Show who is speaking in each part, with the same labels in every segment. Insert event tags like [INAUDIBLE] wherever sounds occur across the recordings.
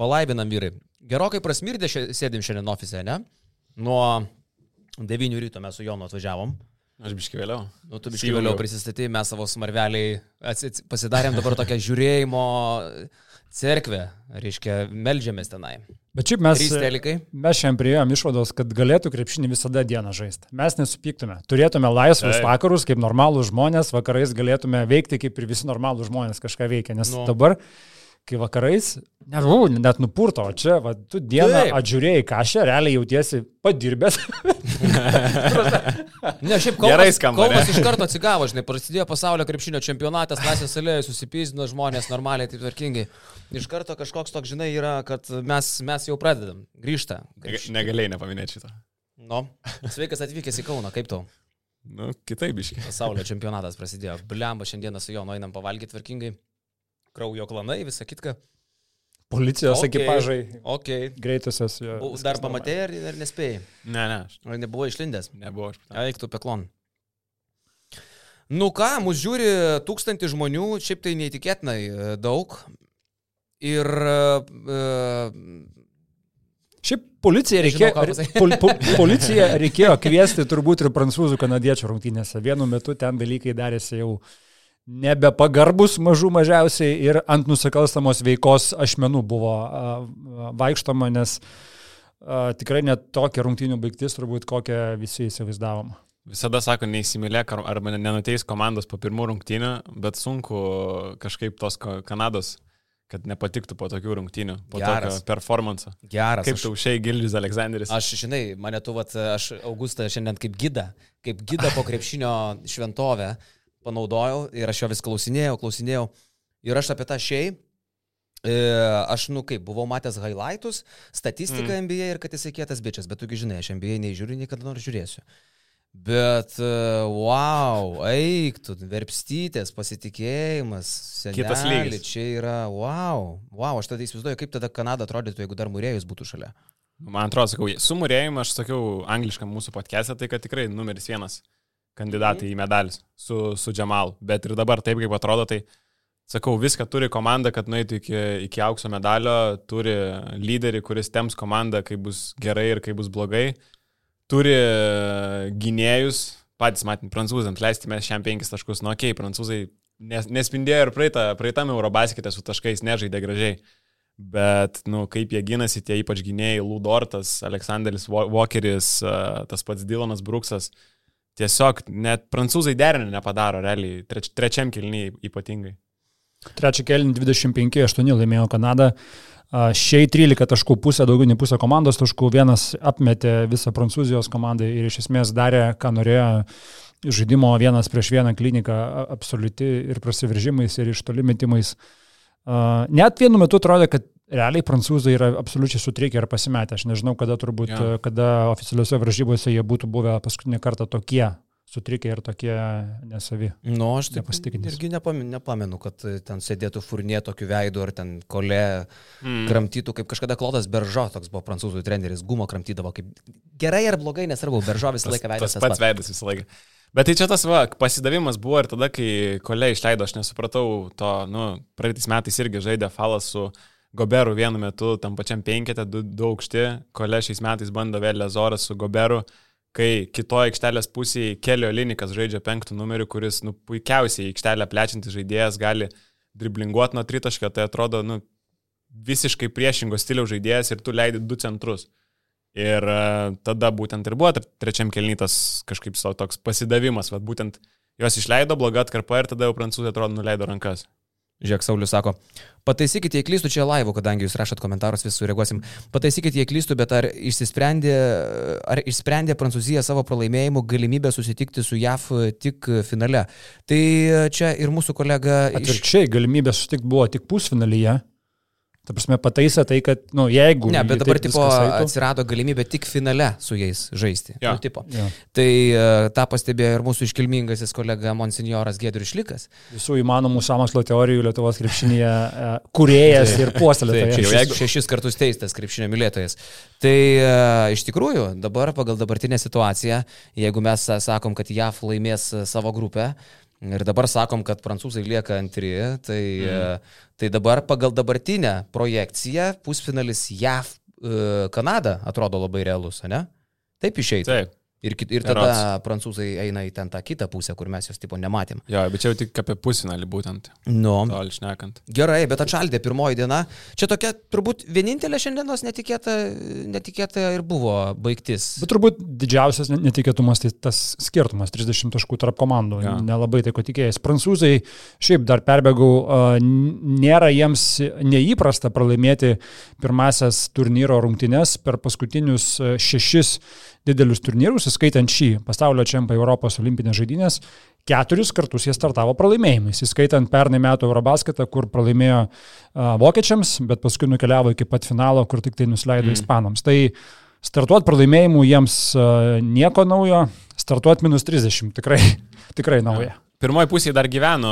Speaker 1: Palaibinam vyrai. Gerokai prasmirdė šia, sėdim šiandien ofise, ne? Nuo 9 ryto mes su Jonu atvažiavom.
Speaker 2: Aš biškai vėliau.
Speaker 1: Nu, tu biškai vėliau prisistatėjai, mes savo smarveliai atsit, pasidarėm dabar tokią žiūrėjimo cerkvę, reiškia, melžiamės tenai.
Speaker 3: Bet šiaip mes, mes šiandien prieėjom išvados, kad galėtų krepšinį visada dieną žaisti. Mes nesupyktume. Turėtume laisvus
Speaker 2: Taip.
Speaker 3: vakarus, kaip normalūs žmonės, vakarais galėtume veikti kaip ir visi normalūs žmonės kažką veikia. Nes
Speaker 1: nu.
Speaker 3: dabar, kai vakarais, nežinau, net nupurto, o čia, va, tu dieną
Speaker 1: Taip.
Speaker 3: atžiūrėjai kažką, realiai jautiesi padirbęs. [LAUGHS]
Speaker 1: Ne, šiaip Kaunas
Speaker 2: ne?
Speaker 1: iš karto atsigavo, žinai, prasidėjo pasaulio krepšinio čempionatas, Laisvės salėje susipyzdino žmonės normaliai, taip tvarkingai. Iš karto kažkoks toks, žinai, yra, kad mes, mes jau pradedam, grįžta.
Speaker 2: Neg- Negalėjai nepaminėti šito.
Speaker 1: Nu, sveikas atvykęs į Kauną, kaip tau?
Speaker 2: Nu, kitaip biškai.
Speaker 1: Pasaulio čempionatas prasidėjo. Blemba, šiandieną su juo nueinam pavalgyti tvarkingai. Kraujo klanai, visą kitką.
Speaker 3: Policijos
Speaker 1: Okei.
Speaker 3: okay. ekipažai,
Speaker 1: Ok.
Speaker 3: greitusios. jo, viskas
Speaker 1: Dar pamatėjai ar, ar nespėjai?
Speaker 2: Ne, ne,
Speaker 1: Ar nebuvo išlindęs?
Speaker 2: nebuvau. Aš...
Speaker 1: Eik tu peklon. Nu ką, mus žiūri tūkstantį žmonių, šiaip tai neįtikėtinai e, daug. Ir e,
Speaker 3: Šiaip policija
Speaker 1: Nežinau,
Speaker 3: reikėjo,
Speaker 1: pasakyt.
Speaker 3: pol, pol, [LAUGHS] policija reikėjo kviesti turbūt ir prancūzų kanadiečių rungtynėse. Vienu metu ten dalykai darėsi jau nebepagarbus mažų mažiausiai ir ant nusikalstamos veikos ašmenų buvo a, a, vaikštoma, nes a, tikrai net tokia rungtynių baigtis turbūt kokią visi įsivaizdavom.
Speaker 2: Visada sako, neįsimylėk ar- arba nenuteis komandos po pirmų rungtynių, bet sunku kažkaip tos Kanados, kad nepatiktų po tokių rungtynių, po
Speaker 1: Geras.
Speaker 2: tokio performance'o.
Speaker 1: geras.
Speaker 2: Kaip
Speaker 1: aš-
Speaker 2: tau šiai Gildis Aleksandris?
Speaker 1: Aš, žinai, mane tu, vat, aš Augustą šiandien kaip gidą, kaip gidą po krepšinio šventovę panaudojau ir aš jo vis klausinėjau, klausinėjau. Ir aš apie tą e, aš, nu kaip, buvau matęs highlightus, statistiką mm. NBA ir kad jisai kietas bičias, bet tugi žinai, aš NBA nežiūriu, nei kada nors žiūrėsiu. Bet, e, wow, eik, tu, verpstytės, pasitikėjimas,
Speaker 2: Kitas
Speaker 1: seneli,
Speaker 2: lygis.
Speaker 1: Čia yra, wow, wow, aš tada įsivaizduoju, kaip tada Kanada atrodytų, jeigu dar Murėjus būtų šalia.
Speaker 2: Man atrodo, sakau, su murėjimu aš sakiau angliškam mūsų podcast'e, tai kad tikrai numeris vienas kandidatai į medalius su, su Džemalu. Bet ir dabar taip, kaip atrodo, tai sakau, viską turi komanda, kad nueitų iki, iki aukso medalio, turi lyderį, kuris tems komandą, kai bus gerai ir kai bus blogai, turi gynėjus, patys matėm, prancūzams leisti mes šiam penkis taškus, nu okei, okay, prancūzai nes, nespindėjo ir praeitą, praeitame Eurobaskite su taškais, nežaidė gražiai. Bet, nu, kaip jie gynasi, tie ypač gynėjai, Ludortas, Aleksandris Wa- Walkeris, a, tas pats Dylanas Bruksas, tiesiog net prancūzai derinį nepadaro, realiai, treč, trečiam kilnyje ypatingai.
Speaker 3: Trečią kelnį 25-8 laimėjo Kanada. Šiai 13 taškų pusė, daugiau nei pusė komandos taškų, vienas apmetė visą Prancūzijos komandą ir iš esmės darė, ką norėjo žaidimo vienas prieš vieną kliniką, absoliuti ir prasiveržimais, ir iš toli metimais. Net vienu metu atrodė, kad realiai prancūzai yra absoliučiai sutrikę ir pasimetę. Aš nežinau, kada turbūt, ja. kada oficialiuose varžybose jie būtų buvę paskutinį kartą tokie sutrikę ir tokie nesavi.
Speaker 1: Nu, aš taip
Speaker 3: Nepasitikintys.
Speaker 1: irgi nepamenu, nepamenu, kad e, ten sėdėtų furnė tokiu veidu ar ten kole
Speaker 2: Mm.
Speaker 1: kramtytų, kaip kažkada Klodas Beržo, toks buvo prancūzų treneris, gumo kramtydavo, kaip gerai ar blogai, nesvarbu, Beržo visą laiką veidas.
Speaker 2: tas pats veidas visą laiką. Bet tai čia tas va, pasidavimas buvo ir tada, kai kolė išleido, aš nesupratau to, nu, praeitais metais irgi žaidė falas su Goberu vienu metu, tam pačiam penketė, du, du aukšti, kolė šiais metais bando vėl Lezoras su Goberu, kai kitoje aikštelės pusėje Kelio Linikas žaidžia penktų numerių, kuris, nu, puikiausiai aikštelę plečiantis žaidėjas gali driblinguoti nuo tritaškio, tai atrodo, nu, visiškai priešingo stiliaus žaidėjas ir tu leidi du centrus. Ir e, tada būtent ir buvo tre- trečiam kelnytas kažkaip savo toks pasidavimas, vad būtent jos išleido bloga atkarpa ir tada jau prancūzai atrodo nuleido rankas.
Speaker 1: Žiūrėk, Saulis sako, pataisykite, jei klystu čia laivu, kadangi jūs rašot komentarus, vis sureaguosim. Pataisykite, jei klystu, bet ar išsisprendė, ar išsprendė Prancūzija savo pralaimėjimų galimybę susitikti su JAF tik finale? Tai čia ir mūsų kolega iš...
Speaker 3: Atvirkščiai, galimybė susitikti buvo tik pusfinalyje. Ta prasme, pataisė tai, kad, na, nu, jeigu...
Speaker 1: Ne, bet dabar tipo, atsirado galimybė tik finale su jais žaisti.
Speaker 2: Jo.
Speaker 1: Nu, tipo.
Speaker 3: Jo.
Speaker 1: Tai e, tą pastebėjo ir mūsų iškilmingasis kolega Monsignoras Gedrius Šlikas.
Speaker 3: Visų įmanomų samokslo teorijų Lietuvos krepšinėje e, kuriejas ir puoselėtojas.
Speaker 1: šešis, jeigu... šešis kartus teistas krepšinio mylėtojas. Tai e, iš tikrųjų, dabar pagal dabartinę situaciją, jeigu mes sakom, kad JAF laimės savo grupę, Ir dabar sakom, kad prancūzai lieka antri, tai,
Speaker 2: Mhm.
Speaker 1: tai dabar pagal dabartinę projekciją pusfinalis JAV e, Kanada atrodo labai realus, ne? Taip išeitų.
Speaker 2: Taip.
Speaker 1: Ir, kit- ir tada prancūzai eina į ten tą kitą pusę, kur mes jos tipo nematėm.
Speaker 2: Jo, bet čia jau tik apie pusfinalį būtent.
Speaker 1: Nu.
Speaker 2: Tol šnekant.
Speaker 1: Gerai, bet atšaldė pirmoji diena. Čia tokia turbūt vienintelė šiandienos netikėta, netikėta ir buvo baigtis.
Speaker 3: Bet turbūt didžiausias ne- netikėtumas tai tas skirtumas - 30 taškų tarp komandų.
Speaker 2: Jo.
Speaker 3: Nelabai tai ko tikėjęs. Prancūzai, šiaip dar perbėgau, nėra jiems neįprasta pralaimėti pirmasias turnyro rungtynes per paskutinius šešis didelius turnyrus, įskaitant šį pasaulio čempioną Europos olimpinės žaidynės. Keturis kartus jie startavo pralaimėjimais, įskaitant pernai metų Eurobasketą, kur pralaimėjo a, vokiečiams, bet paskui nukeliavo iki pat finalo, kur tik tai nusileido mm. ispanams. Tai startuot pralaimėjimų jiems a, nieko naujo, startuot minus 30 tikrai, [LAUGHS] tikrai nauja.
Speaker 2: Pirmoji pusė dar gyveno,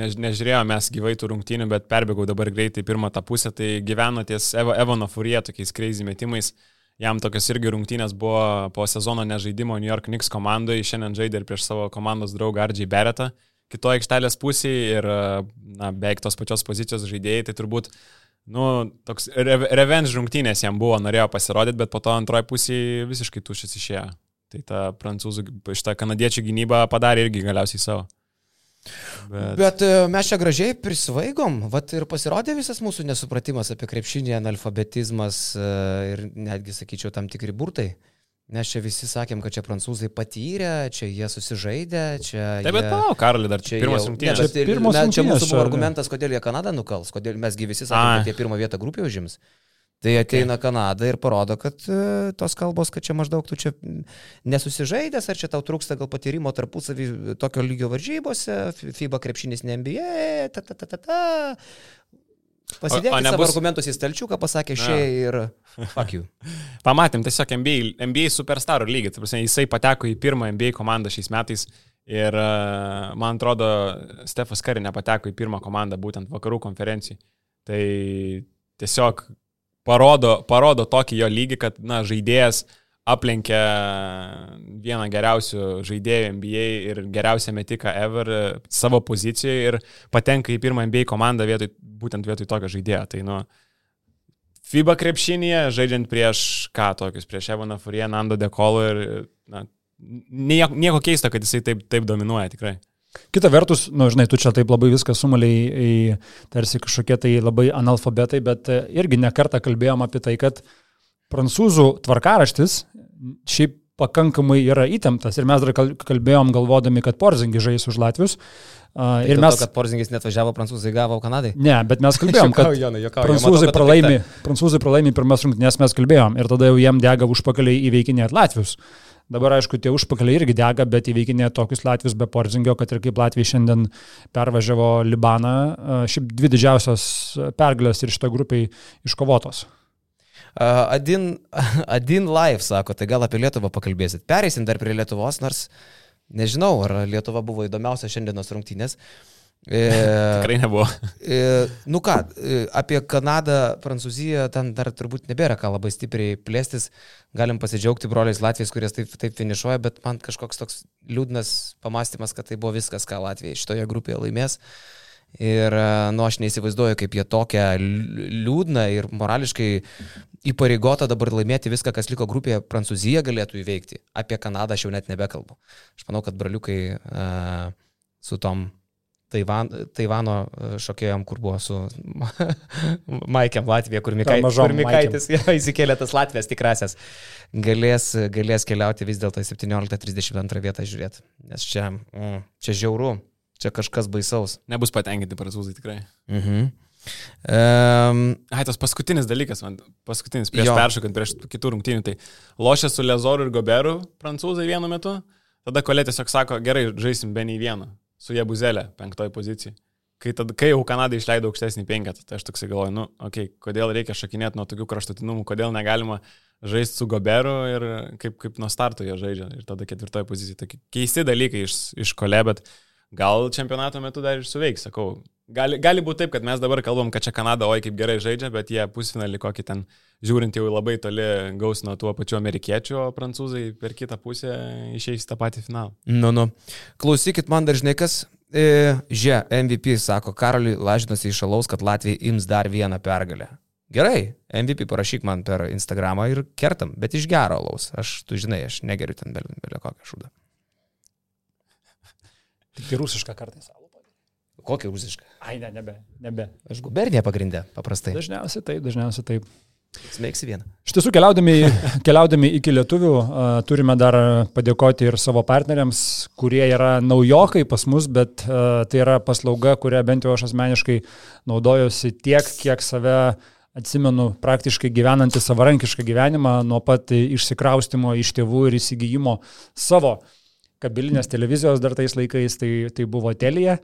Speaker 2: než, nežiūrėjome mes gyvai tų rungtynių, bet perbėgau dabar greitai pirmą tą pusę, tai gyveno ties Evo, Evono Furie tokiais crazy metimais. Jam tokios irgi rungtynės buvo po sezono nežaidimo New York Knicks komandoje, šiandien žaidė ir prieš savo komandos draugą Ardžiai Beretą, kitoje aikštelės pusėje ir na, beveik tos pačios pozicijos žaidėjai, tai turbūt nu, toks re revenge rungtynės jam buvo, norėjo pasirodyti, bet po to antroji pusė visiškai tuščias išėjo. Tai ta prancūzų, šitą kanadiečių gynybą padarė irgi galiausiai savo.
Speaker 1: Bet, Bet e, mes čia gražiai prisvaigom, vat ir pasirodė visas mūsų nesupratimas apie krepšinį, analfabetizmas e, ir netgi, sakyčiau, tam tikri burtai. Nes čia visi sakėm, kad čia prancūzai patyrė, čia jie susižaidė, čia...
Speaker 2: Taip, bet palauk, Karali, dar
Speaker 1: Čia
Speaker 2: čia pirmas rungtynės.
Speaker 1: Ir-
Speaker 3: Pirmos
Speaker 1: mes- Čia
Speaker 3: rungtynės
Speaker 1: mūsų buvo
Speaker 3: čia,
Speaker 1: argumentas, kodėl jie Kanadą nukals, kodėl mesgi visi
Speaker 2: Ai.
Speaker 1: sakome, kad jie pirmą vietą grupėje užims. Tai ateina Kanada ir parodo, kad e, tos kalbos, kad čia maždaug tu čia nesusižaidęs, ar čia tau trūksta gal patyrimo tarpusavį tokio lygio varžybose, FIBA krepšinis ne NBA, ta ta ta ta ta. Pasidėkit
Speaker 2: O- o
Speaker 1: savo
Speaker 2: nebus-
Speaker 1: argumentus į stalčiuką, pasakė šiai ir fuck you. [LAUGHS]
Speaker 2: Pamatėm tiesiog NBA, NBA superstarų lygį. Prasme, Jisai pateko į pirmą NBA komandą šiais metais ir e, man atrodo, Stefas Kari nepateko į pirmą komandą būtent vakarų konferencijai. Tai tiesiog parodo, parodo tokį jo lygį, kad na, žaidėjas aplenkia vieną geriausių žaidėjų NBA ir geriausią metiką ever savo pozicijoje ir patenka į pirmą NBA komandą vietoj, būtent vietoj tokio žaidėjo. Tai, nu, FIBA krepšinėje, žaidžiant prieš ką tokius, prieš Evaną Furiją, Nando Dekolo ir na, nieko, nieko keisto, kad jisai taip, taip dominuoja tikrai.
Speaker 3: Kita vertus, nu, žinai, tu čia taip labai viską sumaliai tarsi kažkokie tai labai analfabetai, bet e, irgi nekartą kalbėjom apie tai, kad prancūzų tvarkaraštis šiaip pakankamai yra įtemptas ir mes dar kal- kalbėjom galvodami, kad Porzingi žais už Latvius. Uh,
Speaker 1: Ir mes... To, kad Porzingis net važiavo, prancūzai gavo Kanadai.
Speaker 3: Ne, bet mes [LAUGHS] kalbėjom, kad
Speaker 1: Jonai,
Speaker 3: prancūzai
Speaker 1: Matau,
Speaker 3: pralaimi, prancūzai pralaimi pirmas rungtynės, mes kalbėjom ir tada jau jiem dega užpakaliai įveikinėt Latvius. Dabar, aišku, tie užpakaliai irgi dega, bet įveikinė tokius Latvius be Porzingio, kad ir kaip Latvija šiandien pervažiavo Libaną. Šiaip dvi didžiausios pergalės ir šitą grupę iškovotos.
Speaker 1: Uh, Adin, [LAUGHS] Adin Live sako, tai gal apie Lietuvą pakalbėsit. Pereisim dar prie Lietuvos, nors nežinau, ar Lietuva buvo įdomiausia šiandienos rungtynės. E,
Speaker 2: Tikrai nebuvo.
Speaker 1: e, nu ką, e, apie Kanadą, Prancūziją, ten dar turbūt nebėra ką labai stipriai plėstis. Galim pasidžiaugti broliais Latvijais, kurie taip, taip finišuoja, bet man kažkoks toks liūdnas pamastymas, kad tai buvo viskas, ką Latvija šitoje grupėje laimės. Ir, e, nu, aš neįsivaizduoju, kaip jie tokią liu- liūdną ir morališkai įpareigota dabar laimėti viską, kas liko grupėje, Prancūzija galėtų įveikti. Apie Kanadą aš jau net nebekalbu. Aš manau, kad braliukai uh, su tom Taivan, Taivano e, šokėjom, kur buvo su [LAUGHS] Maikiam Latvija, kur, Mikai, kur Mikaitis ja, įsikėlė tas Latvijas tikrasias, galės, galės keliauti vis dėlto į 17-32 vietą žiūrėti. Nes čia, mm, čia žiauru, čia kažkas baisaus.
Speaker 2: Nebus patenkinti prancūzai tikrai.
Speaker 1: Mhm. Um,
Speaker 2: Ai, tas paskutinis dalykas, man paskutinis, prieš peršokant, prieš kitų rungtynių, tai lošia su Lezoru ir Goberu prancūzai vienu metu, tada kolė tiesiog sako, gerai, žaisim be nei vieno, su Jebuzelė, penktoji pozicija. Kai, tad, kai jau Kanada išleido aukštesnį penketą, tai aš toksai galvoju, nu, okei, okay, kodėl reikia šakinėti nuo tokių kraštutinumų, kodėl negalima žaisti su Goberu ir kaip, kaip nuo starto jie žaidžia ir tada ketvirtoji pozicija. Tokie keisti dalykai iš, iš kolė, bet gal čempionato metu dar ir suveiks, sakau, Gali, gali būti taip, kad mes dabar kalbam, kad čia Kanada, oi kaip gerai žaidžia, bet jie pusfinalį kokį ten, žiūrint jau labai toli, gaus nuo tuo pačiu amerikiečių, o prancūzai per kitą pusę išeis tą patį finalą.
Speaker 1: Nu, nu. Klausykit man dažnai kas. E, Žia, MVP sako, Karoliui lažinosi iš alaus, kad Latvija ims dar vieną pergalę. Gerai, MVP parašyk man per Instagramą ir kertam, bet iš gero alaus. Aš, tu žinai, aš negeriu ten belio, kokią šūdą.
Speaker 3: Tik rusišką kartais alų.
Speaker 1: Kokią rusišką?
Speaker 3: Ai, ne, nebe, nebe.
Speaker 1: Aš gubernė pagrindė, paprastai.
Speaker 3: Dažniausiai taip, dažniausiai taip.
Speaker 1: Smeigsi vieną.
Speaker 3: Iš tiesų, keliaudami, [LAUGHS] keliaudami iki lietuvių, turime dar padėkoti ir savo partneriams, kurie yra naujokai pas mus, bet tai yra paslauga, kurią bent jau aš asmeniškai naudojuosi tiek, kiek save atsimenu praktiškai gyvenantį savarankišką gyvenimą nuo pat išsikraustimo iš tėvų ir įsigijimo savo kabilinės televizijos dar tais laikais, tai, tai buvo telija.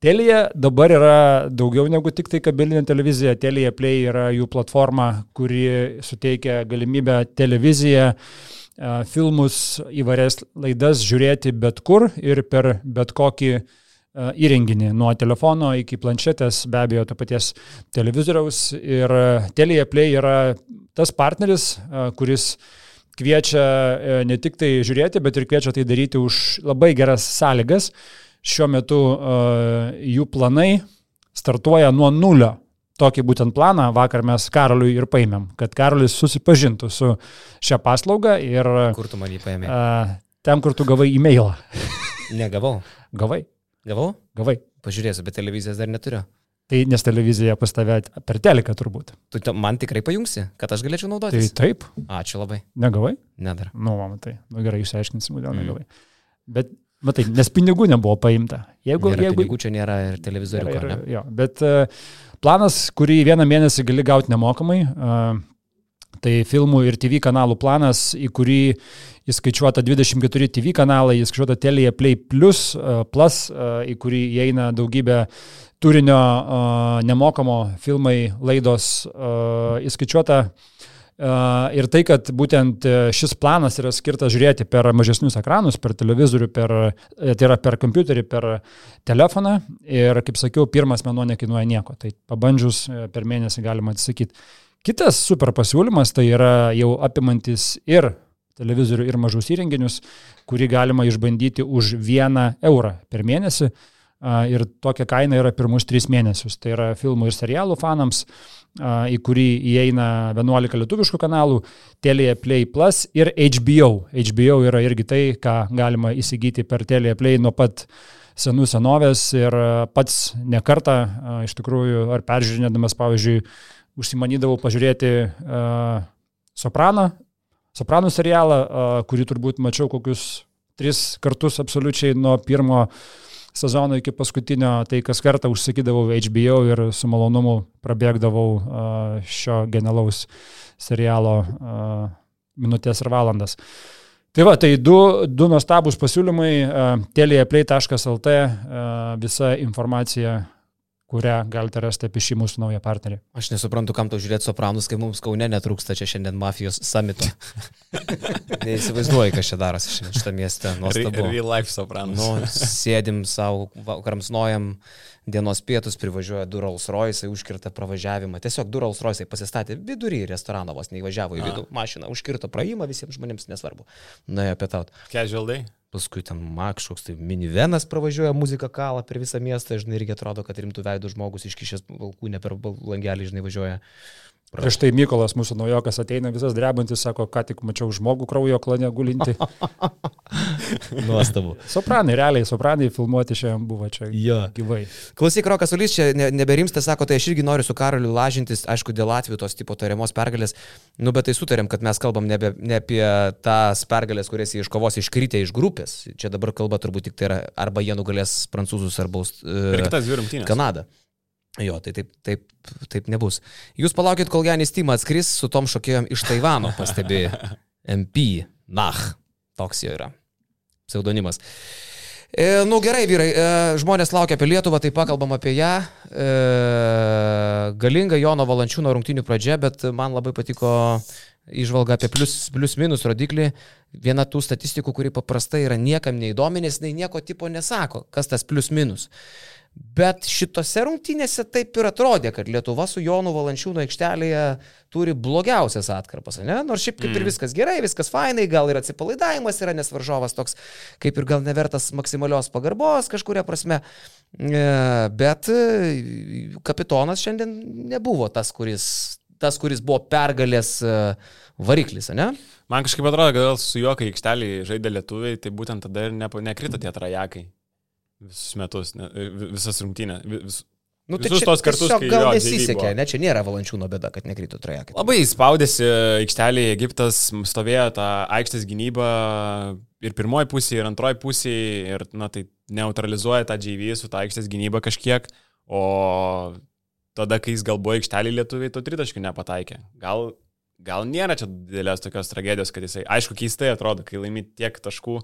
Speaker 3: Telija dabar yra daugiau negu tik tai kabelinė televizija. Telija Play yra jų platforma, kuri suteikia galimybę televiziją, e, filmus, įvairias laidas žiūrėti bet kur ir per bet kokį e, įrenginį, nuo telefono iki planšetės, be abejo, to paties televizoriaus. Ir Telija Play yra tas partneris, e, kuris kviečia ne tik tai žiūrėti, bet ir kviečia tai daryti už labai geras sąlygas šiuo metu uh, jų planai startuoja nuo nulio. Tokį būtent planą vakar mes Karoliui ir paėmėm, kad Karolis susipažintų su šią paslaugą ir...
Speaker 1: Kur tu man jį paėmė?
Speaker 3: Uh, ten, kur tu gavai e-mailą. [LAUGHS]
Speaker 1: Negavau.
Speaker 3: Gavai?
Speaker 1: Gavau?
Speaker 3: Gavai.
Speaker 1: Pažiūrėsiu, bet televizijos dar neturiu.
Speaker 3: Tai nes televizija pas tave per teleką turbūt.
Speaker 1: Tu man tikrai pajungsi, kad aš galėčiau
Speaker 3: Tai
Speaker 1: naudotis?
Speaker 3: taip,
Speaker 1: Ačiū labai.
Speaker 3: negavai?
Speaker 1: Ne dar.
Speaker 3: Nu, va, matai. Nu, gerai, išsiaiškinsim, kodėl
Speaker 1: Mm.
Speaker 3: negavai. Bet, matai, nes pinigų nebuvo paimta. Jeigu,
Speaker 1: Nėra
Speaker 3: jeigu,
Speaker 1: pinigų, čia nėra ir televizorių.
Speaker 3: Ir,
Speaker 1: ne?
Speaker 3: ir, jo, bet e, planas, kurį vieną mėnesį gali gauti nemokamai, e, tai filmų ir TV kanalų planas, į kurį įskaičiuota 24 TV kanalai, įskaičiuota Telia Play Plus, e, plus į kurį įeina daugybė turinio nemokamo filmai, laidos, įskaičiuota Uh, ir tai, kad būtent e, šis planas yra skirtas žiūrėti per mažesnius ekranus, per televizorių, per, e, tai yra per kompiuterį, per telefoną. Ir, kaip sakiau, pirmas mėnuo nekainuoja nieko. Tai pabandžius e, per mėnesį galima atsisakyti. Kitas super pasiūlymas tai yra jau apimantis ir televizorių, ir mažus įrenginius, kurį galima išbandyti už vieną eurą per mėnesį. Ir tokia kaina yra pirmus tris mėnesius. Tai yra filmų ir serialų fanams, a, į kurį įeina 11 lietuviškų kanalų, Telia Play Plus ir HBO. HBO yra irgi tai, ką galima įsigyti per Telia Play nuo pat senų senovės ir pats nekartą, iš tikrųjų, ar peržiūrinėdamas, pavyzdžiui, užsimanydavau pažiūrėti a, Sopraną, Sopranų serialą, a, kurį turbūt mačiau kokius tris kartus absoliučiai nuo pirmo sezono iki paskutinio, tai kas kartą užsakydavau HBO ir su malonumu prabėgdavau šio genialaus serialo minutės ir valandas. Tai va, tai du, du nuostabus pasiūlymai, teliaplay.lt, visa informacija, kurią galite rasti apie šį mūsų naują partnerį.
Speaker 1: Aš nesuprantu, kam tau žiūrėti sopranus, kai mums Kaune netrūksta čia šiandien mafijos samito. [LAUGHS] Neįsivaizduoju, kas čia darosi šiandien šitą miestę. Nuostabu.
Speaker 2: Real life sopranas.
Speaker 1: Nu, sėdim savo, kramsnojam dienos pietus, privažiuoja du Rolls Royce, užkirta pravažiavimą. Tiesiog du Rolls Royce pasistatė vidury restorano, vos neįvažiavo į vidų. Mašina užkirto praėjimą visiems žmonėms, nesvarbu. Nuėjo pietaut.
Speaker 2: Casual day.
Speaker 1: Paskui ten makšoks, tai minivenas pravažiuoja muziką kalą per visą miestą, žinai, irgi atrodo, kad rimtų veidų žmogus iškišęs balkūnę per langelį, žinai, važiuoja.
Speaker 3: Prieš tai Mykolas, mūsų naujokas, ateina visas drebantis, sako, ką tik mačiau žmogų kraujo klane gulinti. [LAUGHS]
Speaker 1: Nuostabu.
Speaker 3: Sopranai, realiai, sopranai filmuoti šiandien buvo čia
Speaker 1: Jo.
Speaker 3: gyvai.
Speaker 1: Klausyk, Rokas Ulys čia ne, neberimsta, sako, tai aš irgi noriu su Karoliu lažintis, aišku, dėl Latvijos tos tipo tariamos pergalės, nu bet tai sutarėm, kad mes kalbam nebe, ne apie tas pergalės, kurias jie iškovos iškritę iš grupės. Čia dabar kalba turbūt tik tai yra, arba jie nugalės prancūzus, arba uh. Kanadą. Jo, tai taip, taip, taip nebus. Jūs palaukit, kol Janis Tima atskris su tom šokėjom iš Taivano, pastebėjo. [LAUGHS] MP, Nach, toks jo yra. Pseudonimas. E, nu gerai, vyrai, e, žmonės laukia apie Lietuvą, tai pakalbam apie ją. E, galinga Jono Valančiūno rungtinių pradžia, bet man labai patiko išvalga apie plius, plius minus rodiklį. Viena tų statistikų, kuri paprastai yra niekam neįdomi, nes jinai nieko tipo nesako, kas tas plius minus. Bet šitose rungtynėse taip ir atrodė, kad Lietuva su Jonu Valančiūno aikštelėje turi blogiausias atkarpas, ne? Nors šiaip kaip ir viskas gerai, viskas fainai, gal ir atsipalaidavimas yra, nes varžovas toks kaip ir gal nevertas maksimalios pagarbos kažkuria prasme. E, Bet e, kapitonas šiandien nebuvo tas, kuris, tas, kuris buvo pergalės e, variklis, ne?
Speaker 2: Man kažkaip atrodo, kad su juo, kai aikštelį žaidė lietuviai, tai būtent tada ir nekrito tie trajekai. Visus metus, ne, vi- visas rungtynės. vi- Vis,
Speaker 1: Nu, tai
Speaker 2: Visus
Speaker 1: čia
Speaker 2: tuos kartus, kai
Speaker 1: gal nesisekė, ne, čia nėra valančiūno bėda, kad nekrito trajekai.
Speaker 2: Labai spaudėsi aikštelėje Egiptas, stovėjo tą aikštės gynybą ir pirmoji pusė, ir antroji pusė, ir, na, tai neutralizuoja tą JV su tą aikštės gynybą kažkiek, o tada, kai jis gal buvo aikštelėje lietuviai, to tritaškių nepataikė. Gal, gal nėra čia didelės tokios tragedijos, kad jisai, aišku, keistai atrodo, kai laimi tiek taškų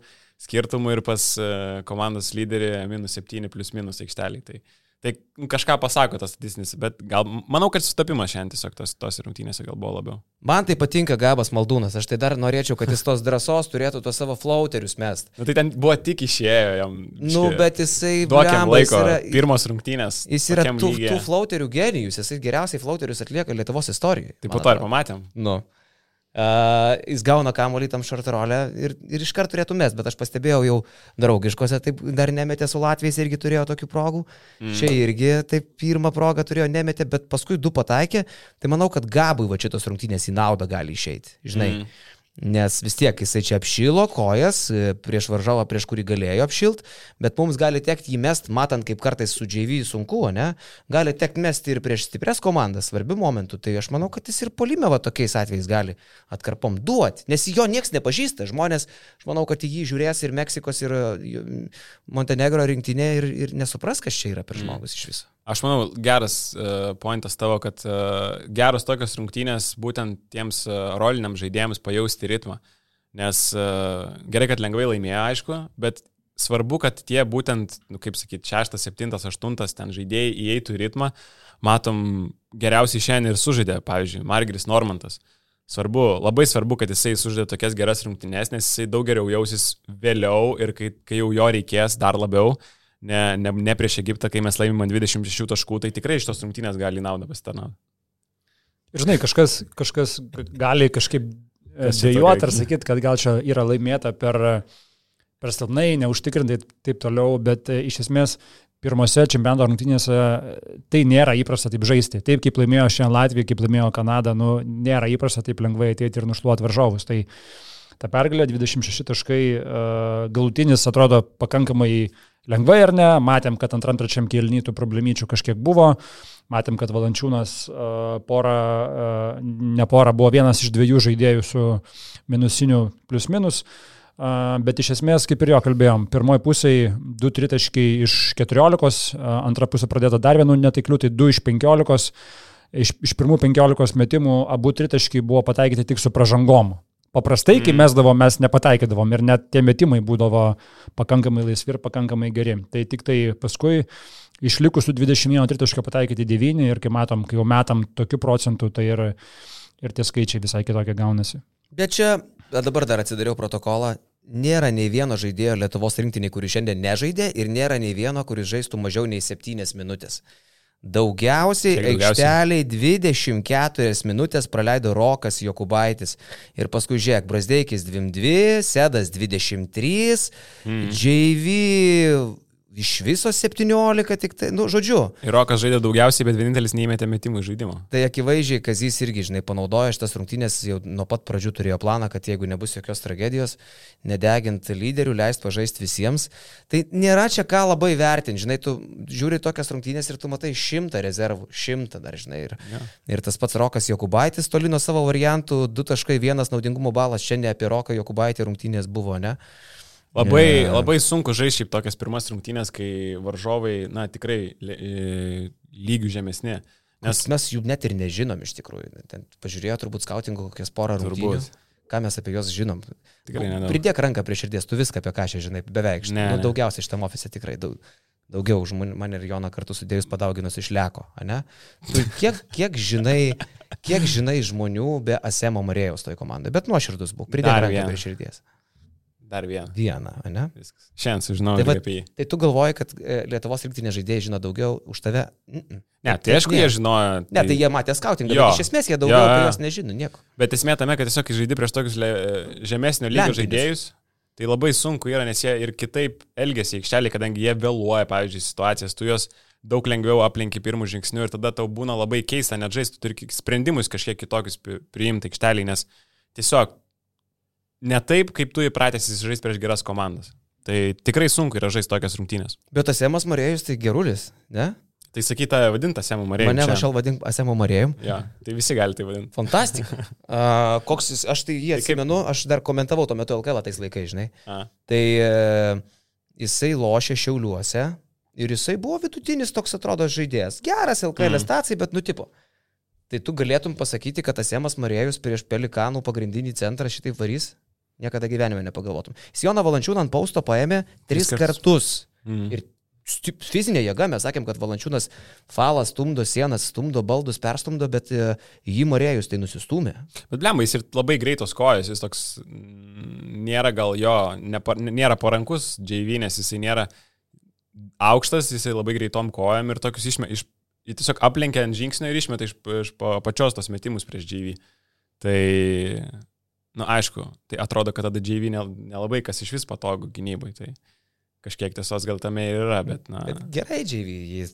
Speaker 2: skirtumų ir pas e, komandos lyderį minus 7 plus minus aikštelėje. Tai, tai nu, kažką pasako tas statistinis, bet gal, manau, kad sutapimas šiandien tiesiog tos, tos rungtynėse gal buvo labiau.
Speaker 1: Man tai patinka Gabas Maldūnas, aš tai dar norėčiau, kad jis tos drąsos turėtų tuos savo flauterius mest.
Speaker 2: Na tai ten buvo tik išėjo jam.
Speaker 1: Nu, bet jisai...
Speaker 2: Duokiam
Speaker 1: blemba, jis
Speaker 2: laiko.
Speaker 1: yra-
Speaker 2: Pirmos rungtynės.
Speaker 1: Jis yra tų,
Speaker 2: lygyje.
Speaker 1: tų flauterių genijus, jisai geriausiai flauterius atlieka Lietuvos istorijoje.
Speaker 2: Tai po to ir pamatėm.
Speaker 1: Nu. Uh, jis gauna kamuolį tam šartarolę ir, ir iškart turėtų mes, bet aš pastebėjau jau draugiškose, taip dar nemetė su Latvijais, irgi turėjo tokių progų. Mm. Čia irgi taip pirmą progą turėjo nemetė, bet paskui du pataikė. Tai manau, kad Gabui va šitos rungtynės į naudą gali išeiti. Žinai. Mm. Nes vis tiek jisai čia apšilo kojas e, prieš varžovą, prieš kurį galėjo apšilt, bet mums gali tekti jį mest, matant, kaip kartais su JV sunku, ne? Gali tekti mesti ir prieš stipres komandas, svarbių momentų. Tai aš manau, kad jis ir polime va tokiais atvejais gali atkarpom duoti, nes jo niekas nepažįsta. Žmonės, aš manau, kad į jį žiūrės ir Meksikos, ir e, Montenegro rinktinė ir, ir nesupras, kas čia yra per žmogus iš viso.
Speaker 2: Aš manau, geras uh, pointas tavo, kad uh, geros tokios rungtynės būtent tiems uh, roliniams žaidėjams pajausti ritmą. Nes uh, gerai, kad lengvai laimėjo, aišku, bet svarbu, kad tie būtent, nu, kaip sakyti, šeštas, septintas, aštuntas ten žaidėjai įeitų į ritmą. Matom, geriausiai šiandien ir sužaidė, pavyzdžiui, Margeris Normantas. Svarbu, labai svarbu, kad jisai sužaidė tokias geras rungtynės, nes jisai daug geriau jausis vėliau ir kai, kai jau jo reikės dar labiau, ne, ne, ne prieš Egiptą, kai mes laimime 26 taškų, tai tikrai iš tos rungtynės gali naudą pasitarnauti.
Speaker 3: Žinai, kažkas, kažkas gali kažkaip dėjuoti
Speaker 2: tokio?
Speaker 3: ar sakyti, kad gal čia yra laimėta per, per silpnai, neužtikrintai taip toliau, bet e, iš esmės pirmose čempionato rungtynėse e, tai nėra įprasta taip žaisti. Taip kaip laimėjo šiandien Latvija, kaip laimėjo Kanada, nu, nėra įprasta taip lengvai ateiti ir nušluoti varžovus. Tai ta pergalė 26 taškai uh, galutinis atrodo pakankamai lengvai ar ne. Matėm, kad antram trečiam kilnytų problemyčių kažkiek buvo. Matėm, kad Valančiūnas uh, porą, uh, ne porą, buvo vienas iš dviejų žaidėjų su minusiniu plius minus. Bet iš esmės, kaip ir jo kalbėjom, pirmoji pusėje 2 tritaškai iš 14, uh, antra pusė pradėta dar vienu netikliu, tai 2 iš 15. Iš, iš pirmų 15 metimų abu tritaškai buvo pataikyti tik su pražangom. Paprastai, kai mes davom, mes nepataikydavom ir net tie metimai būdavo pakankamai laisvi ir pakankamai geri. Tai tik tai paskui išlikusių 21 tritaškio pataikyti 9 ir kai matom, kai jau metam tokiu procentu, tai ir, ir tie skaičiai visai kitokie gaunasi.
Speaker 1: Bet čia, dabar dar atsidariau protokolą, nėra nei vieno žaidėjo Lietuvos rinktinį, kuris šiandien nežaidė ir nėra nei vieno, kuris žaistų mažiau nei 7 minutės. Daugiausiai
Speaker 2: daugiausiai?
Speaker 1: aikšteliai 24 minutės praleido Rokas Jokubaitis. Ir paskui žiūrėk, Brasdeikis 22, Sedas 23, mm. JV iš viso 17, tik tai, nu, žodžiu.
Speaker 2: Ir Rokas žaidė daugiausiai, bet vienintelis neįmetė metimų į žaidimą.
Speaker 1: Tai akivaizdžiai, Kazys irgi, žinai, panaudojo šitas rungtynės, jau nuo pat pradžių turėjo planą, kad jeigu nebus jokios tragedijos, nedegint lyderių, leist pažaisti visiems. Tai nėra čia ką labai vertinti, žinai, tu žiūri tokias rungtynės ir tu matai šimtą rezervų, šimtą dar, žinai. Ir,
Speaker 2: Ja.
Speaker 1: ir tas pats Rokas Jokubaitis toli nuo savo variantų, 2.1 naudingumo balas, šiandien apie Roką Jokubaitį rungtynės buvo, ne?
Speaker 2: Labai, yeah. labai sunku žaisti šiaip tokias pirmas rungtynės, kai varžovai, na, tikrai e, lygių žemesni.
Speaker 1: Nes mes jų net ir nežinom iš tikrųjų. Ten pažiūrėjo turbūt skautingo kokias porą rungtynių. Ką mes apie juos žinom?
Speaker 2: Tikrai
Speaker 1: Nu,
Speaker 2: nedaug.
Speaker 1: Pridėk ranką prie širdies, tu viską apie ką čia žinai, beveik.
Speaker 2: Ne,
Speaker 1: nu, daugiausiai šitam ofise tikrai daug. Daugiau už man ir Joną kartu sudėjus padauginus iš leko, ne? Tu kiek, kiek, žinai, kiek žinai žmonių be Asemo Marėjaus toj komandai, bet nuoširdus būk, pridėk ranką prie širdies.
Speaker 2: Dar vieną.
Speaker 1: Vieną, ne?
Speaker 2: Viskas. Šiandien sužinojau
Speaker 1: Tai
Speaker 2: tai apie jį.
Speaker 1: Tai tu galvoji, kad e, Lietuvos rinktinė žaidėjai žino daugiau už tave? Mm -mm.
Speaker 2: Ne, tai
Speaker 1: Taip
Speaker 2: aišku,
Speaker 1: nėra.
Speaker 2: jie žinojo.
Speaker 1: Ne, tai jie matė skautingą,
Speaker 2: Jo.
Speaker 1: bet iš esmės jie daugiau
Speaker 2: Jo,
Speaker 1: apie juos nežino, nieko.
Speaker 2: Bet esmė tame, kad tiesiog žaidži prieš tokius le, žemesnio lygio
Speaker 1: Lempinius.
Speaker 2: žaidėjus, tai labai sunku yra, nes jie ir kitaip elgesi aikštelį, kadangi jie vėluoja, pavyzdžiui, situacijas, tu juos daug lengviau aplinki pirmų žingsnių ir tada tau būna labai keista net žaisti, tu turi sprendimus kažkiek kitokius pri- priimti aikštelį, nes tiesiog ne taip, kaip tu įpratęs žaisti prieš geras komandas. Tai tikrai sunku yra žaisti tokias rungtynės.
Speaker 1: Bet Asemas Marėjus tai gerulis, ne?
Speaker 2: Tai sakyta vadinta Semu Marėjų.
Speaker 1: Mane vašal vadink Asemo Marėjum.
Speaker 2: Ja, tai visi gali tai vadinti.
Speaker 1: Fantastika. [LAUGHS] Uh, koks jis, aš tai jį
Speaker 2: Tai
Speaker 1: atsimenu, aš dar komentavau tuo metu LKL tais laikais, žinai.
Speaker 2: A.
Speaker 1: Tai e, jisai lošė Šiauliuose ir jisai buvo vidutinis toks atrodo žaidėjas. Geras LKL
Speaker 2: Mhm.
Speaker 1: stacijai, bet nutipo. Tai tu galėtum pasakyti, kad Asemas Marėjus prieš Pelikanų pagrindinį centrą šitaip varys? Niekada gyvenime nepagalvotum. Jis Joną Valančiūną ant pausto paėmė tris kartus.
Speaker 2: kartus. Mm.
Speaker 1: Ir fizinė jėga, mes sakėm, kad Valančiūnas falas stumdo sienas, stumdo baldus, perstumdo, bet e, jį Marėjus tai nusistumė.
Speaker 2: Bet blemba, jis ir labai greitos kojas, jis toks nėra gal jo, nepa, nėra parankus nes jisai nėra aukštas, jisai labai greitom kojom ir tokius išmė, iš, jis tiesiog aplenkia ant žingsnio ir išmeta iš, iš pa- pačios tos metimus prieš JV. Tai, na nu, aišku, tai atrodo, kad tada JV nel- nelabai kas iš vis patogu gynybai, tai kažkiek tiesos gal tame ir yra, bet na.
Speaker 1: Bet gerai, Džiavy, jį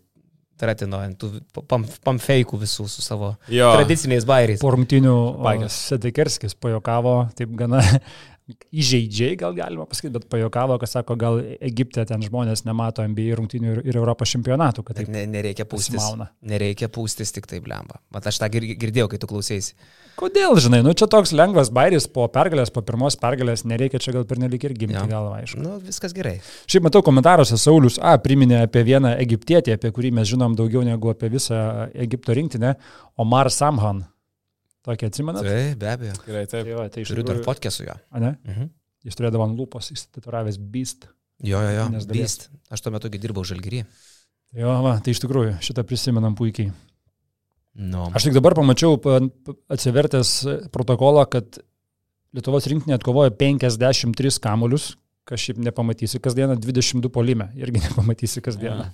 Speaker 1: tratino ant tų pam, pamfeikų visų su savo
Speaker 2: Jo,
Speaker 1: tradiciniais bairiais.
Speaker 3: Po rungtinių
Speaker 2: Baigęs.
Speaker 3: Sedekerskis pajokavo, taip gana įžeidžiai gal galima pasakyti, bet pajokavo, kad sako, gal Egipte ten žmonės nemato NBA rungtinių ir, ir Europos čempionatų, kad
Speaker 1: ne, nereikia pūstis.
Speaker 3: pasimauna.
Speaker 1: Nereikia pūstis tik taip lemba. Mat aš tą gir- girdėjau, kai tu klausėsi.
Speaker 3: Kodėl, žinai, nu čia toks lengvas bairis po pergalės, po pirmos pergalės, nereikia čia gal pernelik ir gimti galvą, aišku.
Speaker 1: Nu, viskas gerai.
Speaker 3: Šiaip matau komentaruose Saulis A. priminė apie vieną egiptietį, apie kurį mes žinom daugiau negu apie visą Egipto rinktinę, Omar Samhan. Tokį atsimenat?
Speaker 1: Tai be abejo.
Speaker 2: gerai, taip.
Speaker 3: Tai va, tai
Speaker 1: Turiu dar
Speaker 3: tikrųjų-
Speaker 1: fotkę su juo.
Speaker 3: A, ne?
Speaker 1: Mhm.
Speaker 3: Jis turėdavo ant lūpos įsitaturavęs Beast.
Speaker 1: Jo, jo, jo.
Speaker 3: Dalies.
Speaker 1: Beast. Aš tuo metu dirbau žalgyrį.
Speaker 3: Jo, va, tai iš tikrųjų šitą prisimenam puikiai.
Speaker 1: Nu.
Speaker 3: Aš tik dabar pamačiau, pa- pa- atsivertęs protokolą, kad Lietuvos rinktinė atkovojo 53 kamuolius, kas šiaip nepamatysi kasdieną, 22 polime, irgi [LAUGHS] nepamatysi kasdieną.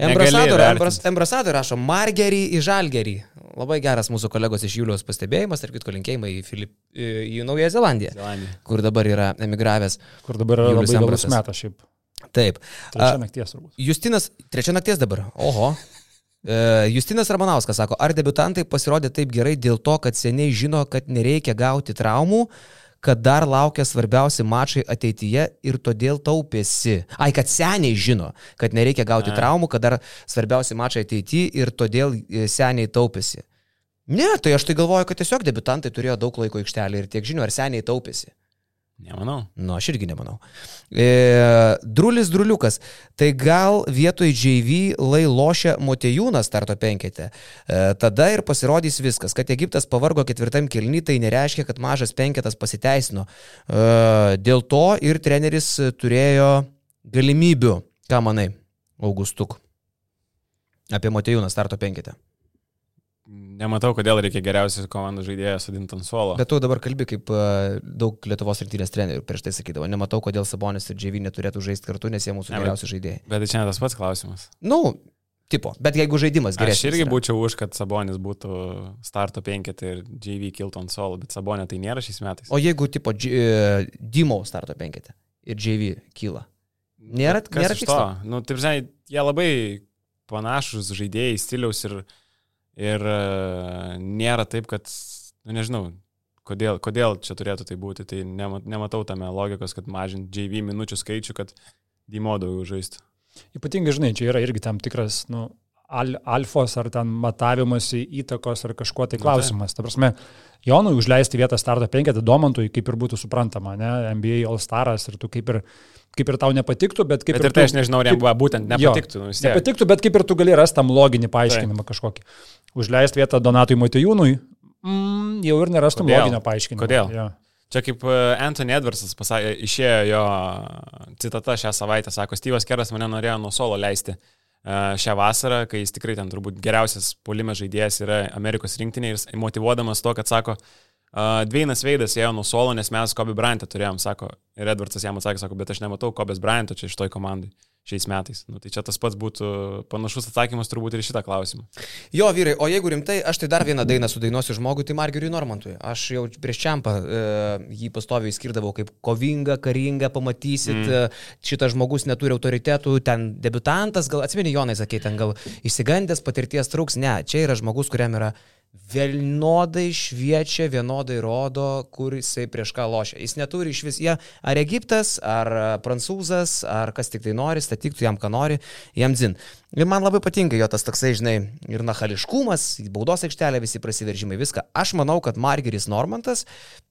Speaker 2: Vertint.
Speaker 1: embrasador rašo Margerį į Žalgerį. Labai geras mūsų kolegos iš Julius pastebėjimas, tarp kitko linkėjimai į, Filip, į Naująją Zelandiją,
Speaker 2: Zelandija.
Speaker 1: kur dabar yra emigravęs.
Speaker 3: Kur dabar yra
Speaker 1: Julius
Speaker 3: labai
Speaker 1: Ambrasas.
Speaker 3: metas šiaip.
Speaker 1: Taip.
Speaker 3: Trečia nakties turbūt.
Speaker 1: Justinas, trečia nakties dabar. Oho. E, Justinas Ramanauskas sako, ar debutantai pasirodė taip gerai dėl to, kad seniai žino, kad nereikia gauti traumų, kad dar laukia svarbiausi mačai ateityje ir todėl taupėsi. Ai, kad seniai žino, kad nereikia gauti
Speaker 2: A.
Speaker 1: traumų, kad dar svarbiausi mačai ateityje ir todėl e, seniai taupėsi. Ne, tai aš tai galvoju, kad tiesiog debutantai turėjo daug laiko aikštelį ir tiek žinių, ar seniai taupėsi.
Speaker 2: Nemanau.
Speaker 1: Nu, aš irgi nemanau. E, drulis Druliukas. Tai gal vietoj JV lai lošia Motejūnas starto penkete. E, tada ir pasirodys viskas. Kad Egiptas pavargo ketvirtam kilny, tai nereiškia, kad mažas penketas pasiteisino. E, dėl to ir treneris turėjo galimybių. Ką manai, Augustuk? Apie Motejūną starto penketę.
Speaker 2: Nematau, kodėl reikia geriausios komandos žaidėją sudinti ant suolo.
Speaker 1: Bet tu dabar kalbi kaip uh, daug Lietuvos rinktinės trenerių prieš tai sakydavo. Nematau, kodėl Sabonis ir JV neturėtų žaisti kartu, nes jie mūsų
Speaker 2: Ne, bet-
Speaker 1: geriausi žaidėjai.
Speaker 2: Bet čia ne tas pats klausimas.
Speaker 1: Nu, tipo, bet jeigu žaidimas
Speaker 2: Aš
Speaker 1: geresnis.
Speaker 2: irgi
Speaker 1: yra.
Speaker 2: būčiau už, kad Sabonis būtų starto penketė ir JV kiltų ant suolo, bet Sabonė tai nėra šiais metais.
Speaker 1: O jeigu, tipo, Dž- e, Dimo starto penketė ir JV kyla. Nėra,
Speaker 2: Kas
Speaker 1: nėra
Speaker 2: iš
Speaker 1: tikslo.
Speaker 2: to? Nu, taip, žinai, jie labai panašus žaidėjai, stiliaus ir, ir e, nėra taip, kad, nu, nežinau, kodėl, kodėl čia turėtų tai būti. Tai nema- nematau tame logikos, kad mažint JV minučių skaičių, kad Dimo daugiau žaistų.
Speaker 3: Ypatingai, žinai, čia yra irgi tam tikras, nu, al, alfos ar ten matavimuose įtakos ar kažkuo tai
Speaker 2: Nu,
Speaker 3: klausimas. Ta prasme, Jonui užleisti vietą starto penketą Domantui kaip ir būtų suprantama, ne, NBA All Staras ir tu kaip ir, kaip ir tau nepatiktų, bet kaip
Speaker 2: Bet ir
Speaker 3: tu,
Speaker 2: tai aš nežinau, ar jam būtent
Speaker 3: Jo,
Speaker 2: nepatiktų. Nu, vis tiek.
Speaker 3: Nepatiktų, bet kaip ir tu gali rasti tam loginį paaiškinimą kažkokį. Užleisti vietą Donatui Motijūnui, mm, jau ir nerastum
Speaker 2: Kodėl?
Speaker 3: loginio paaiškinimo.
Speaker 2: Kodėl?
Speaker 3: Jo.
Speaker 2: Čia kaip e, Anthony Edwardsas pasakė, išėjo jo citata šią savaitę, sako, Steve'as Keras mane norėjo nuo solo leisti šią vasarą, kai jis tikrai ten turbūt geriausias polime žaidėjas yra Amerikos rinktinė ir motivuodamas to, kad sako, Dveinas Veidas ėjo nuo solo, nes mes Kobe Bryantą turėjom, sako, ir Edvardsas jam atsakė, sako, bet aš nematau Kobe Bryanto čia iš toj komandai šiais metais. Nu, tai čia tas pats būtų panašus atsakymas turbūt ir šitą klausimą.
Speaker 1: Jo, vyrai, o jeigu rimtai, aš tai dar vieną dainą sudainuosiu žmogui, tai Margeriui Normantui. Aš jau prieš čiampą e, jį pastoviai skirdavau kaip kovingą, karingą, pamatysit, mm. E, šitas žmogus neturi autoritetų, ten debutantas, gal atsimeni Jonai, sakė, ten gal įsigandęs patirties trūks, ne, čia yra žmogus, kuriam yra vienodai šviečia, vienodai rodo, kur jisai prieš ką lošia. Jis neturi iš vis, jie ar Egiptas, ar prancūzas, ar kas tik tai nori, statytų jam, ką nori, jam dzin. Ir man labai patinka jo tas toksai, žinai, ir nachališkumas, baudos aikštelė, visi prasiveržimai, viską. Aš manau, kad Margeris Normantas,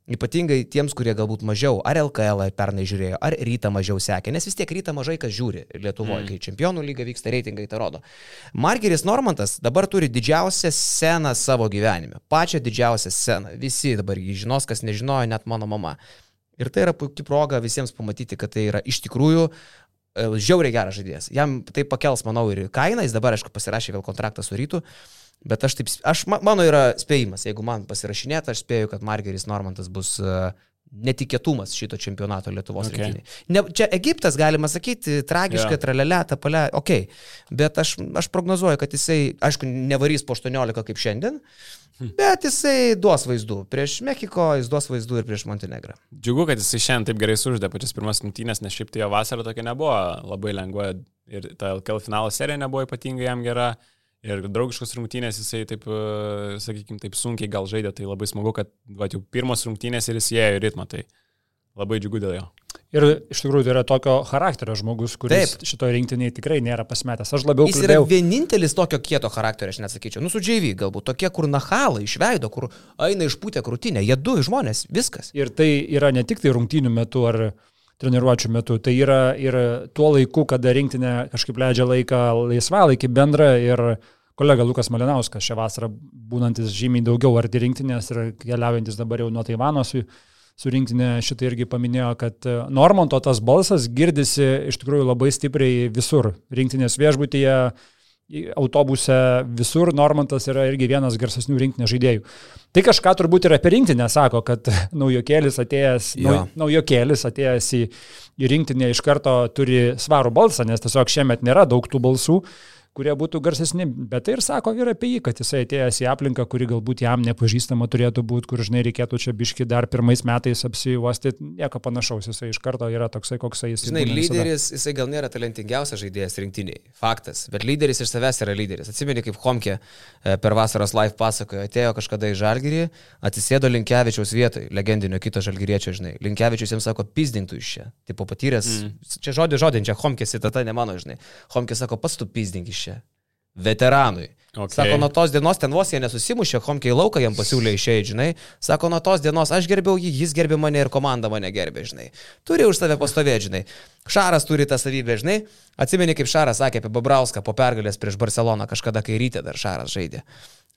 Speaker 1: ypatingai tiems, kurie galbūt mažiau ar LKL pernai žiūrėjo, ar rytą mažiau sekė, nes vis tiek rytą mažai kas žiūri Lietuvoje, mm. kai čempionų lyga vyksta, reitingai tai rodo. Margeris Normantas dabar turi didžiausią sceną savo gyvenime, pačią didžiausią sceną. Visi dabar jį žinos, kas nežinojo, net mano mama. Ir tai yra puikia proga visiems pamatyti, kad tai yra iš tikrųjų E, žiauriai geras žaidėjas. Jam tai pakels, manau, ir kainą, jis dabar, aišku, pasirašė vėl kontraktą su rytu, bet aš taip, aš, mano yra spėjimas, jeigu man pasirašinėt, aš spėju, kad Margeris Normantas bus uh, netikėtumas šito čempionato Lietuvos okay. rinktinėje. Ne, čia Egiptas, galima sakyti, tragiškai, yeah. tralelė, tapalė, ok, bet aš, aš prognozuoju, kad jisai, aišku, nevarys po 18 kaip šiandien, Bet jisai duos vaizdų. Prieš Mekiko jis duos vaizdų ir prieš Montenegrą.
Speaker 2: Džiugu, kad jisai šiandien taip gerai suždė pačias pirmas rungtynės, nes šiaip tai jo vasara tokia nebuvo labai lengva ir ta LKL finalo serija nebuvo ypatingai jam gera. Ir draugiškos rungtynės jisai taip, e, sakykime, taip sunkiai gal žaidė, tai labai smagu, kad va, jau pirmos rungtynės ir jis įėjo į ritmą, tai labai džiugu dėl jo.
Speaker 3: Ir iš tikrųjų tai yra tokio charakterio žmogus, kuris Taip. šito rinktiniai tikrai nėra pasmetęs. Aš labiau...
Speaker 1: Jis kalbėjau... yra vienintelis tokio kieto charakterio, aš nesakyčiau. Nu, su JV galbūt tokie, kur nahalai išveido, kur eina išpūtę krūtinę. Jie du žmonės, viskas.
Speaker 3: Ir tai yra ne tik tai rungtynių metu ar treniruočio metu, tai yra ir tuo laiku, kada rinktinė kažkaip leidžia laiką laisvalaikį bendrą ir kolega Lukas Malinauskas šią vasarą, būnantis žymiai daugiau arti rinktinės ir keliaujantis dabar jau nuo Taivano su su rinktinė šitą irgi paminėjo, kad e, Normanto tas balsas girdisi iš tikrųjų labai stipriai visur. Rinktinės viešbutyje, autobuse, visur Normantas yra irgi vienas garsesnių rinktinės žaidėjų. Tai kažką turbūt ir apie rinktinę sako, kad [LAUGHS] naujokėlis atėjęs, ja. nau, naujokėlis atėjęs į, į rinktinę iš karto turi svarų balsą, nes tiesiog šiemet nėra daug tų balsų kurie būtų garsesni, bet tai ir sako ir apie jį, kad jisai atėjęs į aplinką, kuri galbūt jam nepažįstama turėtų būti, kur žinai reikėtų čia biški dar pirmais metais apsijuosti, nieko panašaus, jisai iš karto yra toksai, koks jis yra.
Speaker 1: Žinai, lyderis, visada. jisai gal nėra talentingiausias žaidėjas rinktiniai, faktas, bet lyderis iš savęs yra lyderis. Atsimeni, kaip Homke e, per vasaros live pasakojo, atėjo kažkada į Žalgirį, atsisėdo Linkevičiaus vietoj, legendinio kito Žalgiriečio, žinai. Linkevičius jiems sako, pizdintų iš čia, tipo patyręs, mm. čia žodį žodin, čia Homke citata ne mano, žinai. Homke sako, pats tu pizdink iš čia čia. Veteranui. Okay. Sako, nuo tos dienos ten vos jie nesusimušė, homkiai lauką jam pasiūlė išėjai, žinai. Sako, nuo tos dienos aš gerbiau jį, jis gerbė mane ir komanda mane gerbė, žinai. Turi už save pastovėti, žinai. Šaras turi tą savybę, žinai. Atsimeni, kaip Šaras sakė apie Babrauską po pergalės prieš Barceloną, kažkada kai ryte dar Šaras žaidė.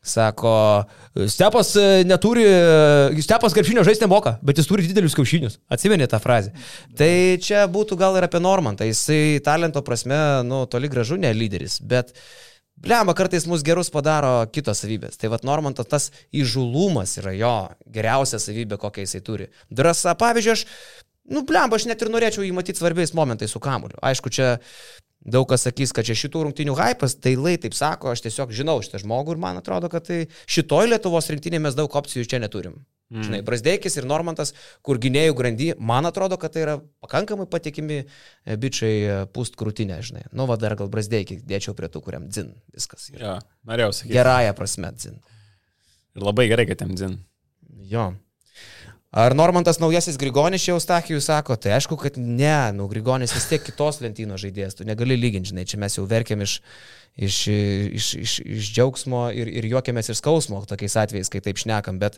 Speaker 1: Sako, Stepas e, neturi, e, Stepas krepšinio žaisti nemoka, bet jis turi didelius kiaušinius. Atsimeni tą frazę. Tai čia būtų gal ir apie Normantą. Jisai talento prasme, nu, toli gražu ne lyderis, bet Blemba, kartais mus gerus padaro kitos savybės. Tai vad Normantas tas įžulumas yra jo geriausia savybė, kokią jisai turi. Drąsa, pavyzdžiui, aš, nu, blemba, aš net ir norėčiau jį matyti svarbiais momentais su kamuliu. Aišku, čia Daug kas sakys, kad čia šitų rungtinių hypas, tai lai taip sako, aš tiesiog žinau šitą žmogų ir man atrodo, kad tai šitoj Lietuvos rinktinėje mes daug opcijų čia neturim. Mm. Žinai, Brasdeikis ir Normantas, kur gynėjų grandy, man atrodo, kad tai yra pakankamai patikimi e, bičiai e, pust krūtinę, žinai. Nu, va dar gal Brasdeikį dėčiau prie tų, kuriam dzin viskas.
Speaker 2: Yra. Ja, norėjau sakyti.
Speaker 1: Gerąją prasme dzin.
Speaker 2: Ir labai gerai, kad jam dzin.
Speaker 1: Jo. Ar Normantas naujasis Grigonis čia Eustachijus sako, tai aišku, kad ne, nu Grigonis vis tiek kitos lentynos žaidėjas, tu negali lyginti, žinai, čia mes jau verkiam iš, iš, iš, iš, iš džiaugsmo ir, ir juokiamės iš skausmo tokiais atvejais, kai taip šnekam, bet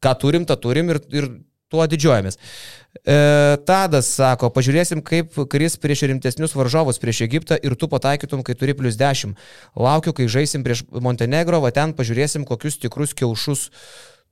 Speaker 1: ką turim, tą turim ir, ir tuo didžiuojamės. E, Tadas sako, pažiūrėsim, kaip kris prieš rimtesnius varžovus prieš Egiptą ir tu pataikytum, kai turi plus 10. Laukiu, kai žaisim prieš Montenegro, va ten pažiūrėsim, kokius tikrus kiaušus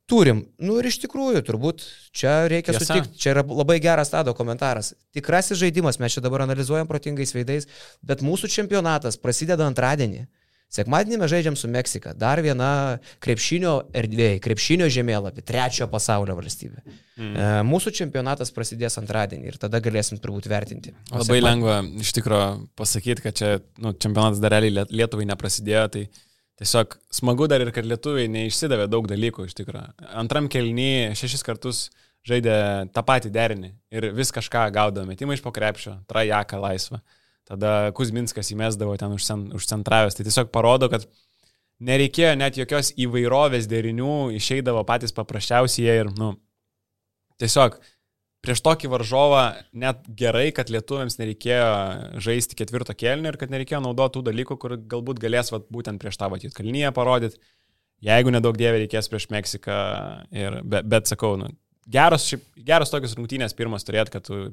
Speaker 1: Turim. Nu ir iš tikrųjų, turbūt čia reikia
Speaker 2: Tiesa.
Speaker 1: sutikti. Čia yra labai geras tado komentaras. Tikrasis žaidimas, mes čia dabar analizuojam protingais veidais, bet mūsų čempionatas prasideda antradienį. Sekmadienį mes žaidžiam su Meksika. Dar viena krepšinio erdvėje, krepšinio žemėlapį, trečiojo pasaulio valstybė. Mm. E, mūsų čempionatas prasidės antradienį ir tada galėsim turbūt vertinti. O
Speaker 2: Labai
Speaker 1: sekma-
Speaker 2: lengva iš tikrųjų pasakyti, kad čia nu, čempionatas dar realiai Liet- Lietuvai neprasidėjo, tai tiesiog smagu dar ir, kad lietuviai neišsidavė daug dalykų iš tikrųjų. Antram kelnyje šešis kartus žaidė tą patį derinį ir vis kažką gaudavo, metimą iš pokrepšio, trajaką laisvą. Tada Kuzminskas įmesdavo ten užcen- užcentravęs. Tai tiesiog parodo, kad nereikėjo net jokios įvairovės derinių, išeidavo patys paprasčiausiai ir, nu, tiesiog prieš tokį varžovą net gerai, kad lietuviams nereikėjo žaisti ketvirto kelnio ir kad nereikėjo naudoti tų dalykų, kur galbūt galės vat, būtent prieš tą vatyti kalnyje parodyti, jeigu nedaug dievė reikės prieš Meksiką. Ir, bet, bet sakau, nu, geros, šiaip, geros tokios rungtynės pirmas turėt, kad tu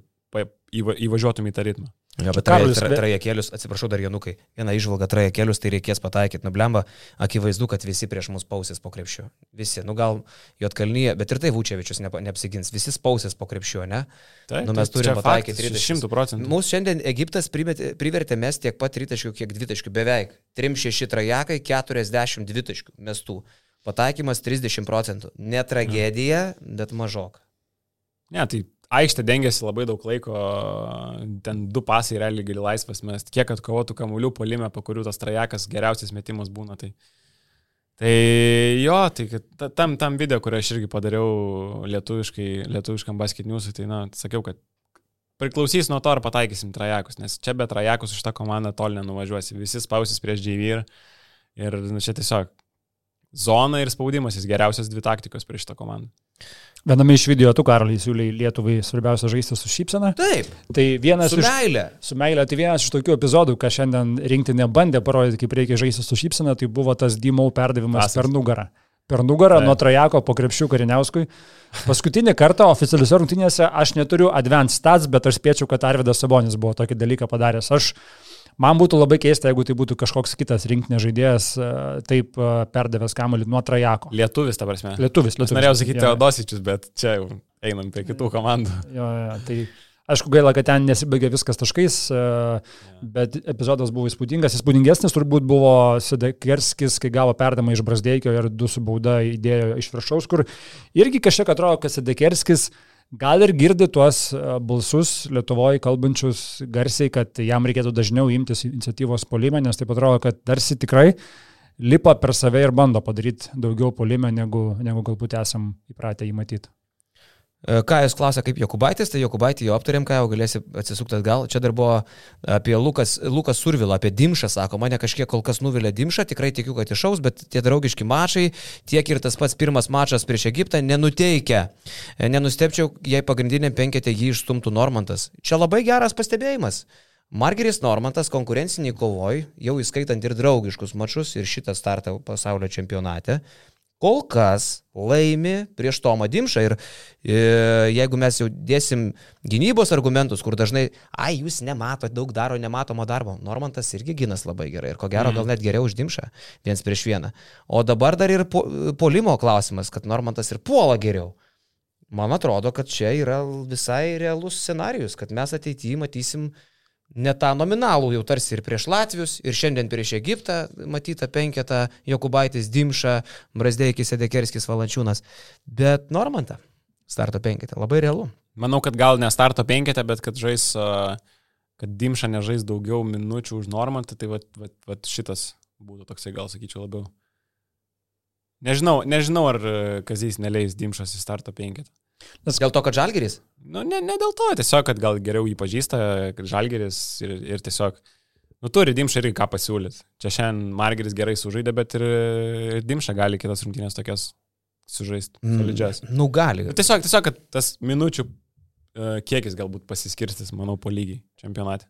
Speaker 2: įvažiuotum į tą ritmą.
Speaker 1: Jo, bet
Speaker 3: Karolis,
Speaker 1: traje-
Speaker 3: be-
Speaker 1: trajekėlius, atsiprašau dar Janukai, viena išvalga trajekėlius, tai reikės pataikyti. Nublemba, akivaizdu, kad visi prieš mus pausės po krepšiu. Visi, nu gal Jotkalnyje, bet ir tai Vučevičius nepa- neapsigins. Visi pausės po krepšiu, ne?
Speaker 2: Taip,
Speaker 1: Nu, mes
Speaker 2: tai
Speaker 1: turim
Speaker 2: čia
Speaker 1: pataikyti
Speaker 2: faktas,
Speaker 1: tritaškius.
Speaker 2: Šimtų procentų.
Speaker 1: Mūsų šiandien Egiptas primetė- privertė mes tiek pat tritaškių, kiek dvitaškių, beveik. 3-6 trajekai, 40 dvitaškių mestų. Pataikymas 30 procentų. Ne tragedija, bet mažok.
Speaker 2: Ne, tai aikštė dengiasi labai daug laiko, ten du pasai realiai gali laisvas mes, kiek atkovotų kamuolių polime, po kurių tas trajekas geriausias metimas būna. Tai, tai jo, tai tam, tam video, kurį aš irgi padariau lietuviškam basket newsui, tai na, sakiau, kad priklausys nuo to, ar pataikysim trajekus, nes čia be trajekus iš tą komandą toli nenuvažiuosi, visi spausis prieš JV ir, ir nu, čia tiesiog zona ir spaudimas, jis geriausias dvi taktikos prieš šitą komandą.
Speaker 3: Viename iš video tu, Karaliai, siūlyi Lietuvai svarbiausia žaisti su šypsena.
Speaker 1: Taip,
Speaker 3: Tai vienas
Speaker 1: su
Speaker 3: iš...
Speaker 1: meilė.
Speaker 3: Su meilė, tai vienas iš tokių epizodų, ką šiandien rinktinė bandė parodyti, kaip reikia žaisti su šypsena, tai buvo tas Dymau perdavimas
Speaker 2: Pasas.
Speaker 3: per nugarą. Per nugarą
Speaker 2: Taip.
Speaker 3: nuo Trajako po krepšių Kariniauskui. Paskutinį kartą oficialiuose rungtynėse aš neturiu advanced stats, bet aš spėčiau, kad Arvidas Sabonis buvo tokį dalyką padaręs. Aš, man būtų labai keista, jeigu tai būtų kažkoks kitas rinktinės žaidėjas e, taip e, perdavęs kamuolį nuo Trajako.
Speaker 2: Lietuvis, ta prasme.
Speaker 3: Lietuvis,
Speaker 2: Aš
Speaker 3: lietuvis.
Speaker 2: norėjau sakyti
Speaker 3: jo.
Speaker 2: Teodosičius, bet čia jau einam prie kitų komandų.
Speaker 3: Jo, jo, tai aišku gaila, kad ten nesibaigė viskas taškais, e, bet epizodas buvo įspūdingas. Įspūdingesnis turbūt buvo Sidekerskis, kai gavo perdamą iš Brasdeikio ir du su bauda įdėjo iš viršaus, kur irgi kažkiek atrodo, kad Sidekerskis gal ir girdi tuos e, balsus Lietuvoje kalbančius garsiai, kad jam reikėtų dažniau imtis iniciatyvos polime, nes taip atrodo, kad tarsi tikrai lipa per save ir bando padaryti daugiau polime, negu, negu galbūt esam įpratę jį matyti.
Speaker 1: E, Ką jūs klausė, kaip Jokubaitis, tai Jokubaitį jau aptarėm, ką jau galėsi atsisukti atgal. Čia dar buvo apie Lukas, Lukas Survilą, apie Dimšą, sako, mane kažkiek kol kas nuvilė Dimšą, tikrai tikiu, kad išaus, bet tie draugiški mačai, tiek ir tas pats pirmas mačas prieš Egiptą nenuteikia. E, Nenustepčiau, jei pagrindinė penketė jį išstumtų Normantas. Čia labai geras pastebėjimas. Margeris Normantas konkurenciniai kovoj, jau įskaitant ir draugiškus mačus ir šitą startą pasaulio čempionate, kol kas laimi prieš Tomą Dimšą ir e, jeigu mes jau dėsim gynybos argumentus, kur dažnai, ai, jūs nematot, daug daro nematomo darbo, Normantas irgi ginas labai gerai ir ko gero gal net geriau už Dimšą, viens prieš vieną. O dabar dar ir po, polimo klausimas, kad Normantas ir puola geriau. Man atrodo, kad čia yra visai realus scenarius, kad mes ateityje matysim ne tą nominalų jau tarsi ir prieš Latvius, ir šiandien prieš Egiptą matyta penketą Jokubaitis, Dimša, Brasdeikis, Edekerskis, Valančiūnas, bet Normantą starto penketą. Labai realu.
Speaker 2: Manau, kad gal ne starto penketę, bet kad žais, kad Dimša nežais daugiau minučių už Normantą, tai vat, vat, vat šitas būtų toksai, gal sakyčiau, labiau. Nežinau, nežinau ar e, Kazys neleis Dimšas į starto penketą.
Speaker 1: Dėl to, kad Žalgeris.
Speaker 2: Nu, ne, ne dėl to, tiesiog, kad gal geriau jį pažįsta, kad Žalgeris ir, ir tiesiog, nu, turi Dimša irgi ką pasiūlyti. Čia šiandien Margeris gerai sužaidė, bet ir, ir Dimša gali kitas rungtynės tokias sužaisti, solidžias.
Speaker 1: Nu, gali.
Speaker 2: Nu, Tiesiog, tiesiog, kad tas minučių e, kiekis galbūt pasiskirstys, manau, po lygiai čempionate.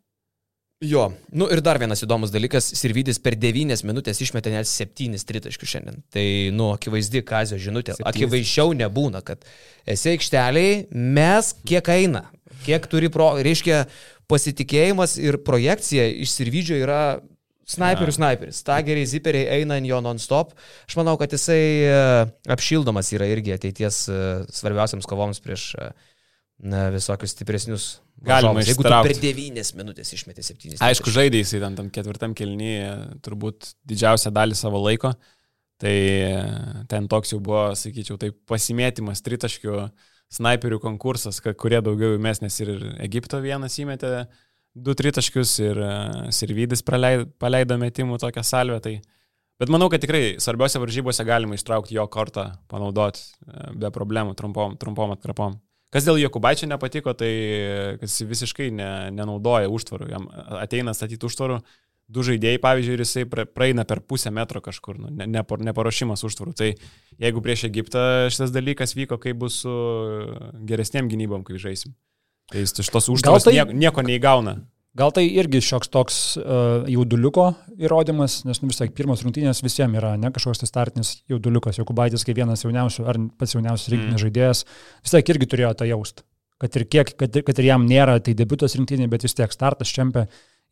Speaker 1: Jo, nu ir dar vienas įdomus dalykas, Sirvidis per 9 minutės išmetė net 7 tritaškių šiandien. Tai, nu, akivaizdi Kazio žinutė. Akivaizdžiau nebūna, kad esi aikšteliai, mes kiek eina, kiek turi pro, reiškia pasitikėjimas ir projekcija iš Sirvidžio yra Snaiperių,
Speaker 2: Ja.
Speaker 1: snaiperis. Stageriai, ziperiai eina ant jo non-stop. Aš manau, kad jisai e, apšildomas yra irgi ateities e, svarbiausiams kovoms prieš e, na, visokius stipresnius.
Speaker 2: Galima
Speaker 1: varžovus. Jeigu per 9 minutės išmeti 7.
Speaker 2: Aišku, žaidė jisai ten tam ketvirtam kelnyje turbūt didžiausią dalį savo laiko. Tai e, ten toks jau buvo, sakyčiau, tai pasimėtymas tritaškių snaiperių konkursas, kurie daugiau įmes, nes ir Egipto vienas įmetė du tritaškius ir e, Sirvidis praleido, paleido metimų tokią salvę. Tai... Bet manau, kad tikrai svarbiose varžybose galima ištraukti jo kortą, panaudoti e, be problemų, trumpom, trumpom atkrapom. Kas dėl Jokubaičio nepatiko, tai jis visiškai ne, nenaudoja užtvarų. Jam ateina statyti užtvarų, du žaidėjai, pavyzdžiui, ir jisai pra- praeina per pusę metro kažkur, nu, ne, nepar- neparuošimas užtvarų. Tai jeigu prieš Egiptą šitas dalykas vyko, kaip bus su geresniem gynybom, kai žaisim. Tai jis iš tos užtvaros
Speaker 3: tai...
Speaker 2: nieko, nieko neįgauna.
Speaker 3: Gal tai irgi šioks toks uh, jauduliuko įrodymas, nes nu, vis tiek pirmos rungtynės visiems yra ne kažkoks tai startinis jauduliukas. Jokubaitis kaip vienas jauniausių ar pats jauniausias rinktinės
Speaker 2: Mm.
Speaker 3: žaidėjas, vis tiek irgi turėjo tą jaust. Kad ir, kiek, kad, ir- kad ir jam nėra tai debutas rinktinė, bet vis tiek startas čempė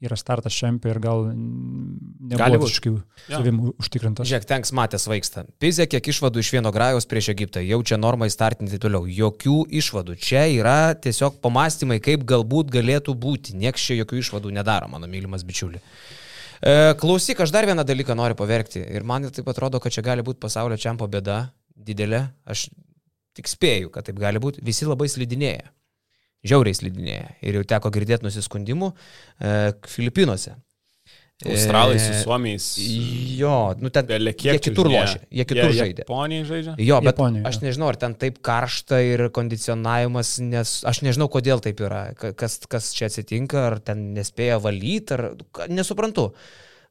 Speaker 3: yra startas čempė ir gal mm,
Speaker 1: Gali
Speaker 3: nebuvo
Speaker 1: būt.
Speaker 3: visiškai
Speaker 2: Jo.
Speaker 3: savim užtikrintas.
Speaker 1: Žiūrėk, tenks matęs vaiksta. Pizė, kiek išvadų iš vieno grajaus prieš Egiptą. Jaučia normai startinti toliau. Jokių išvadų. Čia yra tiesiog pamastymai, kaip galbūt galėtų būti. Niekas čia jokių išvadų nedaro, mano mylimas bičiuli. E, klausyk, aš dar vieną dalyką noriu paverkti. Ir man taip atrodo, kad čia gali būti pasaulio čempio bėda didelė. Aš tik spėju, kad taip gali būti. Visi labai slidinėja. Žiauriai slidinėja. Ir jau teko girdėti nusiskundimų e, Filipinuose.
Speaker 2: Australai su
Speaker 1: E,
Speaker 2: Suomiais.
Speaker 1: Jo, nu ten jie kitur lošia, jie kitur žaidė.
Speaker 2: Japonijai žaidžia?
Speaker 1: Jo, bet
Speaker 3: Japonijoj,
Speaker 1: aš nežinau, ar ten taip karšta ir kondicionavimas, nes aš nežinau, kodėl taip yra, ka- kas, kas čia atsitinka, ar ten nespėja valyti, ar nesuprantu.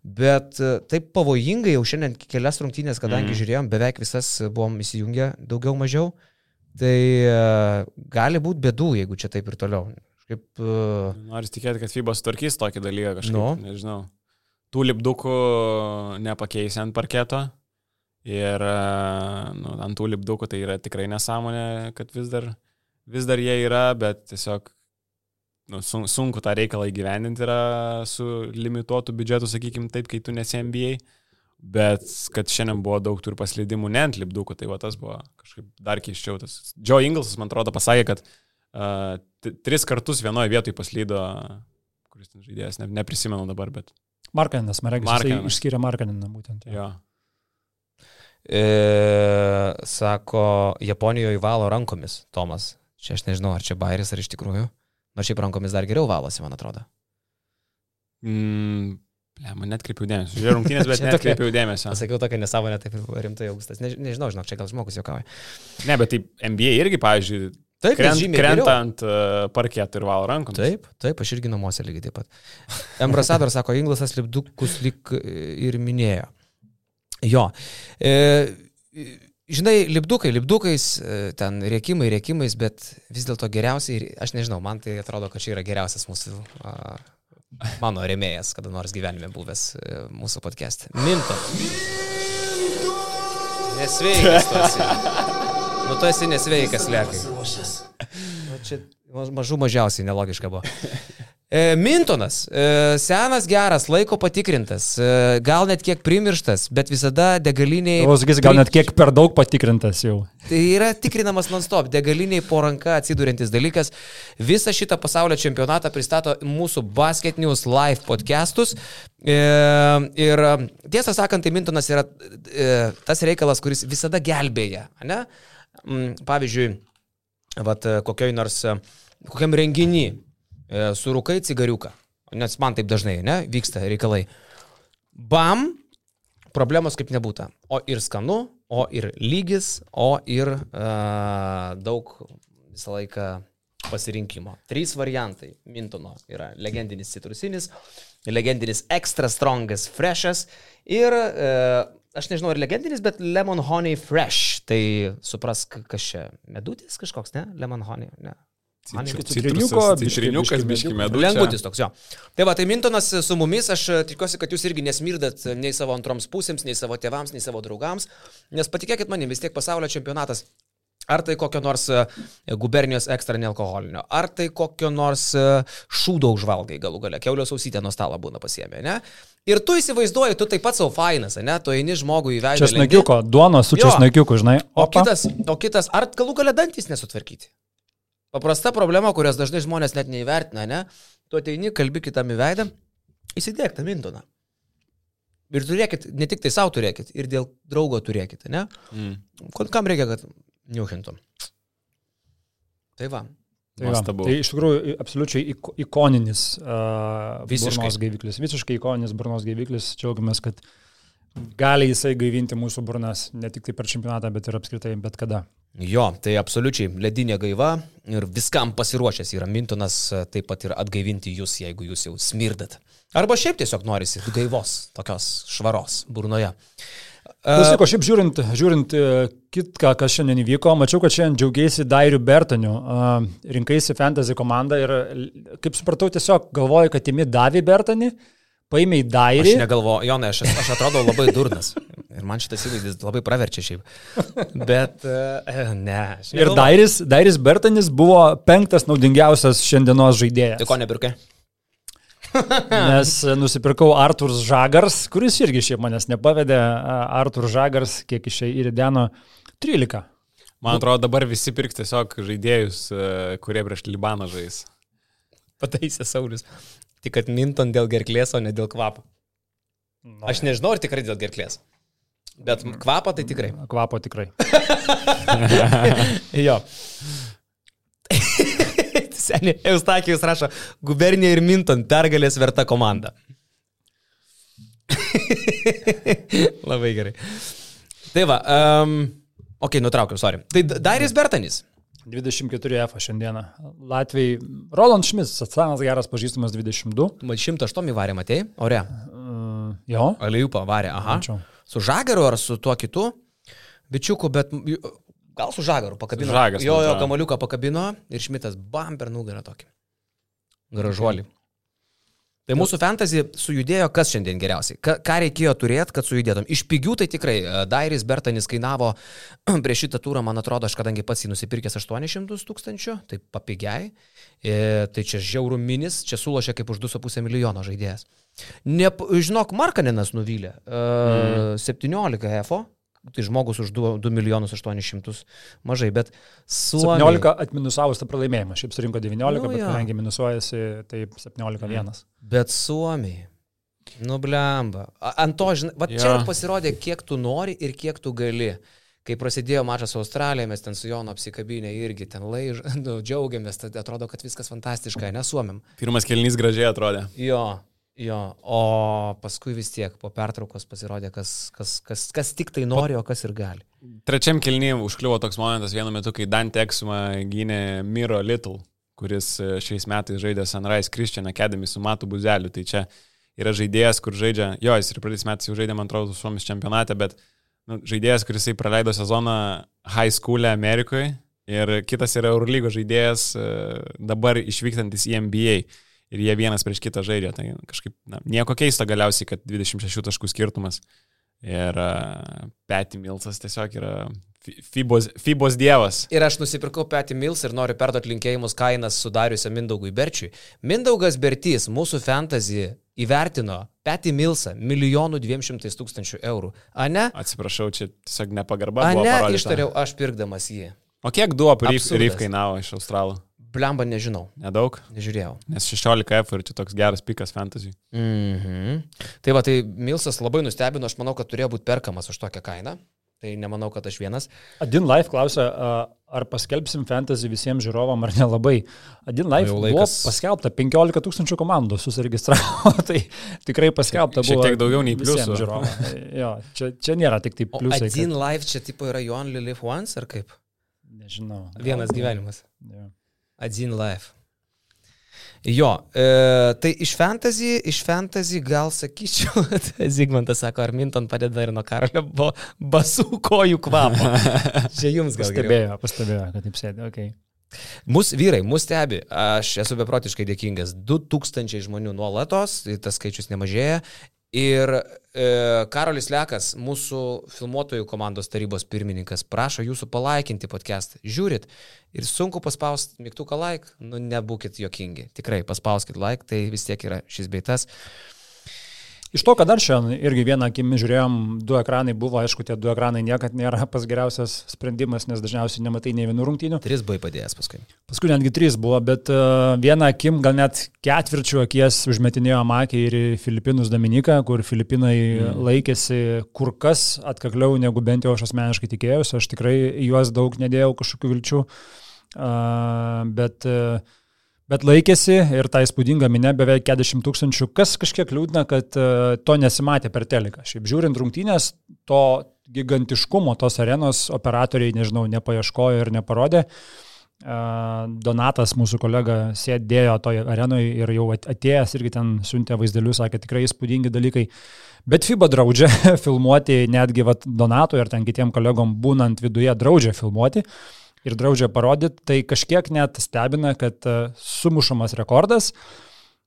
Speaker 1: Bet e, taip pavojingai jau šiandien kelias rungtynės, kadangi
Speaker 2: Mm.
Speaker 1: mm. žiūrėjom, beveik visas buvom įsijungę daugiau mažiau, tai e, gali būti bėdų, jeigu čia taip ir toliau. Kaip, uh,
Speaker 2: Noriu tikėti, kad FIBA sutvarkys tokį dalyką kažkaip.
Speaker 1: Nu.
Speaker 2: Nežinau. Tų lipdukų nepakeisi ant parketo. Ir e, nu, ant tų lipdukų tai yra tikrai nesąmonė, kad vis dar, vis dar jie yra, bet tiesiog nu, sun, sunku tą reikalą įgyvendinti yra su limituotu biudžetu, sakykim, taip, kai tu nesi MBA. Bet kad šiandien buvo daug ir paslydimų ne ant lipdukų, tai va tas buvo kažkaip dar keiščiau. Tas. Joe Inglesas, man atrodo, pasakė, kad uh, tris kartus vienoje vietoje paslydo, kuris ten žaidėjas, ne, neprisimenu dabar, bet
Speaker 3: Markaninas, man reikia,
Speaker 2: Markaninas.
Speaker 3: išskyrė Markaniną būtent. jo.
Speaker 2: jo.
Speaker 1: e, sako, Japonijoje valo rankomis, Tomas. Čia aš nežinau, ar čia bairis, ar iš tikrųjų. Nors šiaip rankomis dar geriau valosi, man atrodo.
Speaker 2: Mm, ble, man net kreipiau dėmesio. Žiūrėjau rungtynės, bet [LAUGHS]
Speaker 1: Čia
Speaker 2: net
Speaker 1: tokia-
Speaker 2: kreipiau dėmesio.
Speaker 1: Pasakiau tokią nesąmonę, taip rimtai augustas. Ne, nežinau, žinok, čia gal žmogus juokauja.
Speaker 2: Ne, bet tai NBA irgi, pavyzdžiui,
Speaker 1: Taip,
Speaker 2: krent, krenta ant uh, parketų ir valo rankom.
Speaker 1: Taip, taip, aš irgi namuose lygiai taip pat. Embrasador [LAUGHS] sako, Inglasas lipdukus lik ir minėjo. Jo. E, žinai, lipdukai, lipdukais, e, ten riekimai, riekimais, bet vis dėlto geriausiai, aš nežinau, man tai atrodo, kad čia yra geriausias mūsų, a, mano remėjas, kada nors gyvenime buvęs e, mūsų podcast. Minto. Nesveikas tu esi. Nu, tu esi nesveikas, lėkai. Nu, čia maž- mažų mažiausiai nelogiška buvo. E, Mintonas, e, senas geras, laiko patikrintas, e, gal net kiek primirštas, bet visada degaliniai...
Speaker 3: O, sakys, gal net kiek per daug patikrintas jau.
Speaker 1: Tai yra tikrinamas non-stop, degaliniai po ranka atsidūrintis dalykas. Visą šitą pasaulio čempionatą pristato mūsų Basket News live podcastus. Ir tiesą sakant, tai Mintonas yra tas reikalas, kuris visada gelbėja. Ne? Mm, Pavyzdžiui, vat, kokioj nors, kokiam renginį e, surūkai cigariuką. Nes man taip dažnai, ne, vyksta reikalai. Bam, problemos kaip nebūtų. O ir skanu, o ir lygis, o ir uh, daug visą laiką pasirinkimo. Trys variantai Mintono yra legendinis citrusinis, legendinis extra strongas freshas ir, uh, aš nežinau, ar legendinis, bet lemon honey fresh. Tai suprask, kas čia. Medutis kažkoks, ne? Lemon honey, ne. Honey.
Speaker 3: Citriniuko,
Speaker 2: citriniukas, biški medus.
Speaker 1: Lengvutis toks jo. Tai va, tai Mintonas su mumis, aš e, tikiuosi, kad jūs irgi nesmirdat nei savo antroms pusėms, nei savo tėvams, nei savo draugams, nes patikėkit manim, vis tiek pasaulio čempionatas Ar tai kokio nors e, gubernijos ekstra nealkoholinio, ar tai kokio nors e, šūdo užvalgai galų gale, keulio sausytė nuo stalo būna pasiemė, ne? Ir tu įsivaizduoji, tu taip pat savo fainas, ne? Tu eini žmogui į veidą.
Speaker 3: Česnakiuko, duonos su
Speaker 1: Jo.
Speaker 3: česnakiuku, žinai.
Speaker 1: O
Speaker 3: Opa.
Speaker 1: kitas, o kitas, ar galų gale dantis nesutvarkyti? Paprasta problema, kurios dažnai žmonės net neįvertina, ne? Tu ateini, kalbi kitam į veidą, įsidėk tą mintoną. Ir turėkit, ne tik tai savo turėkit, ir dėl draugo turėkit, ne?
Speaker 2: Mm.
Speaker 1: Kam reikia, kad niuhintum? Tai va.
Speaker 3: Tai, va,
Speaker 2: Nuostabu.
Speaker 3: tai iš tikrųjų absoliučiai iko- ikoninis uh,
Speaker 1: Visiškai.
Speaker 3: burnos gaiviklis. Visiškai ikoninis burnos gaiviklis. Džiaugiamės, kad gali jisai gaivinti mūsų burnas ne tik tai per čempionatą, bet ir apskritai bet kada.
Speaker 1: Jo, tai absoliučiai ledinė gaiva ir viskam pasiruošęs yra Mintonas e, taip pat ir atgaivinti jūs, jeigu jūs jau smirdat. Arba šiaip tiesiog norisi gaivos, tokios švaros burnoje.
Speaker 3: Klausyk, o šiaip žiūrint, žiūrint e, kitką, kas šiandien įvyko, mačiau, kad šiandien džiaugiaisi Dairiu Bertaniu. A, Rinkaisi fantasy komandą ir, kaip supratau, tiesiog galvoju, kad imi Davį Bertanį, paėmė į Dairį.
Speaker 1: Aš negalvoju, Jonai, aš, aš atrodau labai durnas. [LAUGHS] Ir man šitas įvaizdis labai praverčia šiaip. Bet, e, ne.
Speaker 3: Ir. Dairis, Dairis Bertanis buvo penktas naudingiausias šiandienos žaidėjas.
Speaker 1: Tai ko nepirkai?
Speaker 3: Nes nusipirkau Artur Žagars, kuris irgi šiaip manęs nepavedė. Artur Žagars, kiek išėjai į Rideno 13.
Speaker 2: Man atrodo, dabar visi pirks tiesiog žaidėjus, e, kurie prieš Libaną žais.
Speaker 1: Pataisė Saulis. Tik kad minton dėl gerklės, o ne dėl kvapo. Aš nežinau, ar tikrai dėl gerklės. Bet kvapą tai tikrai.
Speaker 3: Kvapo tikrai. [LAUGHS]
Speaker 1: Jo. [LAUGHS] Seniai, Eustakijus rašo, gubernija ir Minton pergalės verta komanda. [LAUGHS] Labai gerai. Tai va, um, ok, nutraukiau, sorry. Tai Dairis Bertanis.
Speaker 3: 24 F šiandieną. Latvijai. Roland Šmits, atsanas geras pažįstamas 22.
Speaker 1: Man 108 varė, matei? Ore.
Speaker 3: Uh, jo.
Speaker 1: Aliupą varė, aha.
Speaker 3: Mačiau.
Speaker 1: Su Žagaru ar su tuo kitu bičiuku, bet gal su Žagaru pakabino.
Speaker 2: Žagas,
Speaker 1: Jo, jo,
Speaker 2: atrodo.
Speaker 1: kamaliuką pakabino ir Šmitas bam per nugarą tokį. Gražuolį. Tai mūsų fantasy sujudėjo kas šiandien geriausiai. Ką, ką reikėjo turėti, kad sujudėtum. Iš pigių tai tikrai. e, Dairis Bertanis kainavo [CLEARS THROAT] prieš šitą turą, man atrodo, aš kadangi pats jį nusipirkęs 800 tūkstančių, tai papigiai. E, tai čia žiaurų minis, čia sulošia kaip už 2,5 milijono žaidėjas. Ne, žinok, Markaninas nuvylė. E, 17 EFO. Tai žmogus už 2, 2 milijonus 800 mažai, bet Suomiai.
Speaker 3: 17 atminusavus tą pralaimėjimą. Šiaip surinko 19,
Speaker 1: Nu,
Speaker 3: bet
Speaker 1: jo.
Speaker 3: kadangi minusuojasi, tai 17-1.
Speaker 1: Bet Suomiai. Nublemba. A- Ant to, žinai, va čia
Speaker 2: Jo.
Speaker 1: ir pasirodė, kiek tu nori ir kiek tu gali. Kai prasidėjo mačas su Australija, mes ten su Jonu apsikabinę irgi ten laiž, [LAUGHS] nu, džiaugiamės, tada atrodo, kad viskas fantastiška, ne suomiam.
Speaker 2: Pirmas kelnys gražiai atrodė.
Speaker 1: Jo, jo, o paskui vis tiek po pertraukos pasirodė, kas, kas, kas, kas tik tai nori, o kas ir gali.
Speaker 2: Trečiam kelnyje užkliuvo toks momentas vienu metu, kai Dante Eksuma gynė Miro Little, kuris e, šiais metais žaidė Sunrise Christian Academy su Matu Buzeliu. Tai čia yra žaidėjas, kur žaidžia, jo, jis ir praeitais metais jau žaidė, man atrodo, Suomijos čempionate, bet nu, žaidėjas, kuris praleido sezoną high school Amerikoje ir kitas yra Eurolygo žaidėjas e, dabar išvykstantis į NBA. Ir jie vienas prieš kitą žaidžia. Tai kažkaip na, nieko keisto galiausiai, kad 26 taškų skirtumas. Ir uh, Petty Milsas tiesiog yra fi- Fibos, Fibos dievas.
Speaker 1: Ir aš nusipirkau Petį Mills ir noriu perduoti linkėjimus kainas sudariusią Mindaugui Berčiui. Mindaugas Bertys mūsų fantasy įvertino Petį Millsą milijonų dviem šimtais tūkstančių eurų. A ne?
Speaker 2: Atsiprašau, čia tiesiog nepagarba.
Speaker 1: A
Speaker 2: buvo
Speaker 1: ne,
Speaker 2: parodyta.
Speaker 1: ištariau aš pirkdamas jį.
Speaker 2: O kiek
Speaker 1: Absurdas.
Speaker 2: Ryf kainavo iš Australų?
Speaker 1: Blemba nežinau,
Speaker 2: Nedaug,
Speaker 1: nežiūrėjau.
Speaker 2: nes 16 F ir čia toks geras pikas fantasy.
Speaker 1: Mhm. Tai va, tai Milsas labai nustebino, aš manau, kad turėjo būti perkamas už tokią kainą. Tai nemanau, kad aš vienas.
Speaker 3: Adin Life klausia, ar paskelbsim fantasy visiems žiūrovam ar nelabai. Adin Life
Speaker 1: Jau
Speaker 3: buvo
Speaker 1: laikas.
Speaker 3: paskelbta 15 tūkstančių komandų susiregistravo, [LAUGHS] tai tikrai paskelbta
Speaker 2: Šiek
Speaker 3: buvo.
Speaker 2: tiek daugiau nei pliusų.
Speaker 3: žiūrovam. Jo, čia, čia nėra tik tai pliusai.
Speaker 1: Adin Life čia tipo yra You Only Live Once ar kaip?
Speaker 3: Kad, nežinau.
Speaker 1: Vienas gyvenimas.
Speaker 3: Jo.
Speaker 1: Adin Life. Jo, e, tai iš fantasy, iš fantasy gal sakyčiau, [LAUGHS] Zygmantas sako, ar Minton padeda ir nuo karalio bo, basų kojų kvapo. [LAUGHS] Čia jums gal.
Speaker 3: Pastebėjo, pastebėjo, kad taip sėdė. Okay.
Speaker 1: Mūsų vyrai, mūsų stebi, aš esu beprotiškai dėkingas. 2000 žmonių nuolatos, tai tas skaičius nemažėja. Ir e, Karolis Lekas, mūsų filmuotojų komandos tarybos pirmininkas, prašo jūsų palaikinti podcastą. Žiūrit ir sunku paspausti mygtuką like, nu nebūkit jokingi. Tikrai paspauskit like, tai vis tiek yra šis beitas.
Speaker 3: Iš to, kad dar šiandien irgi vieną akimi žiūrėjom, du ekranai buvo, aišku, tie du ekranai niekad nėra [LAUGHS] pas geriausias sprendimas, nes dažniausiai nematai nei vienų rungtynių.
Speaker 1: Tris buvai padėjęs paskui.
Speaker 3: Paskui netgi trys buvo, bet uh, vieną akim, gal net ketvirčių akies užmetinėjo Makį ir Filipinus Dominiką, kur Filipinai mm. laikėsi kur kas atkakliau negu bent jau aš asmeniškai tikėjausi. Aš tikrai juos daug nedėjau kažkokių vilčių. Bet uh, Bet laikėsi ir tą įspūdingą minę beveik 40 tūkstančių, kas kažkiek liūdna, kad uh, to nesimatė per teleką. Šiaip žiūrint rungtynės, to gigantiškumo tos arenos operatoriai, nežinau, nepaieškojo ir neparodė. Uh, Donatas, mūsų kolega, sėdėjo toje arenoje ir jau atėjęs irgi ten siuntė vaizdelius, sakė tikrai įspūdingi dalykai. Bet FIBA draudžia [LAUGHS] filmuoti, netgi vat, Donatui ar ten kitiem kolegom būnant viduje draudžia filmuoti. Uh, ir draudžia parodyti, tai kažkiek net stebina, kad e, sumušamas rekordas,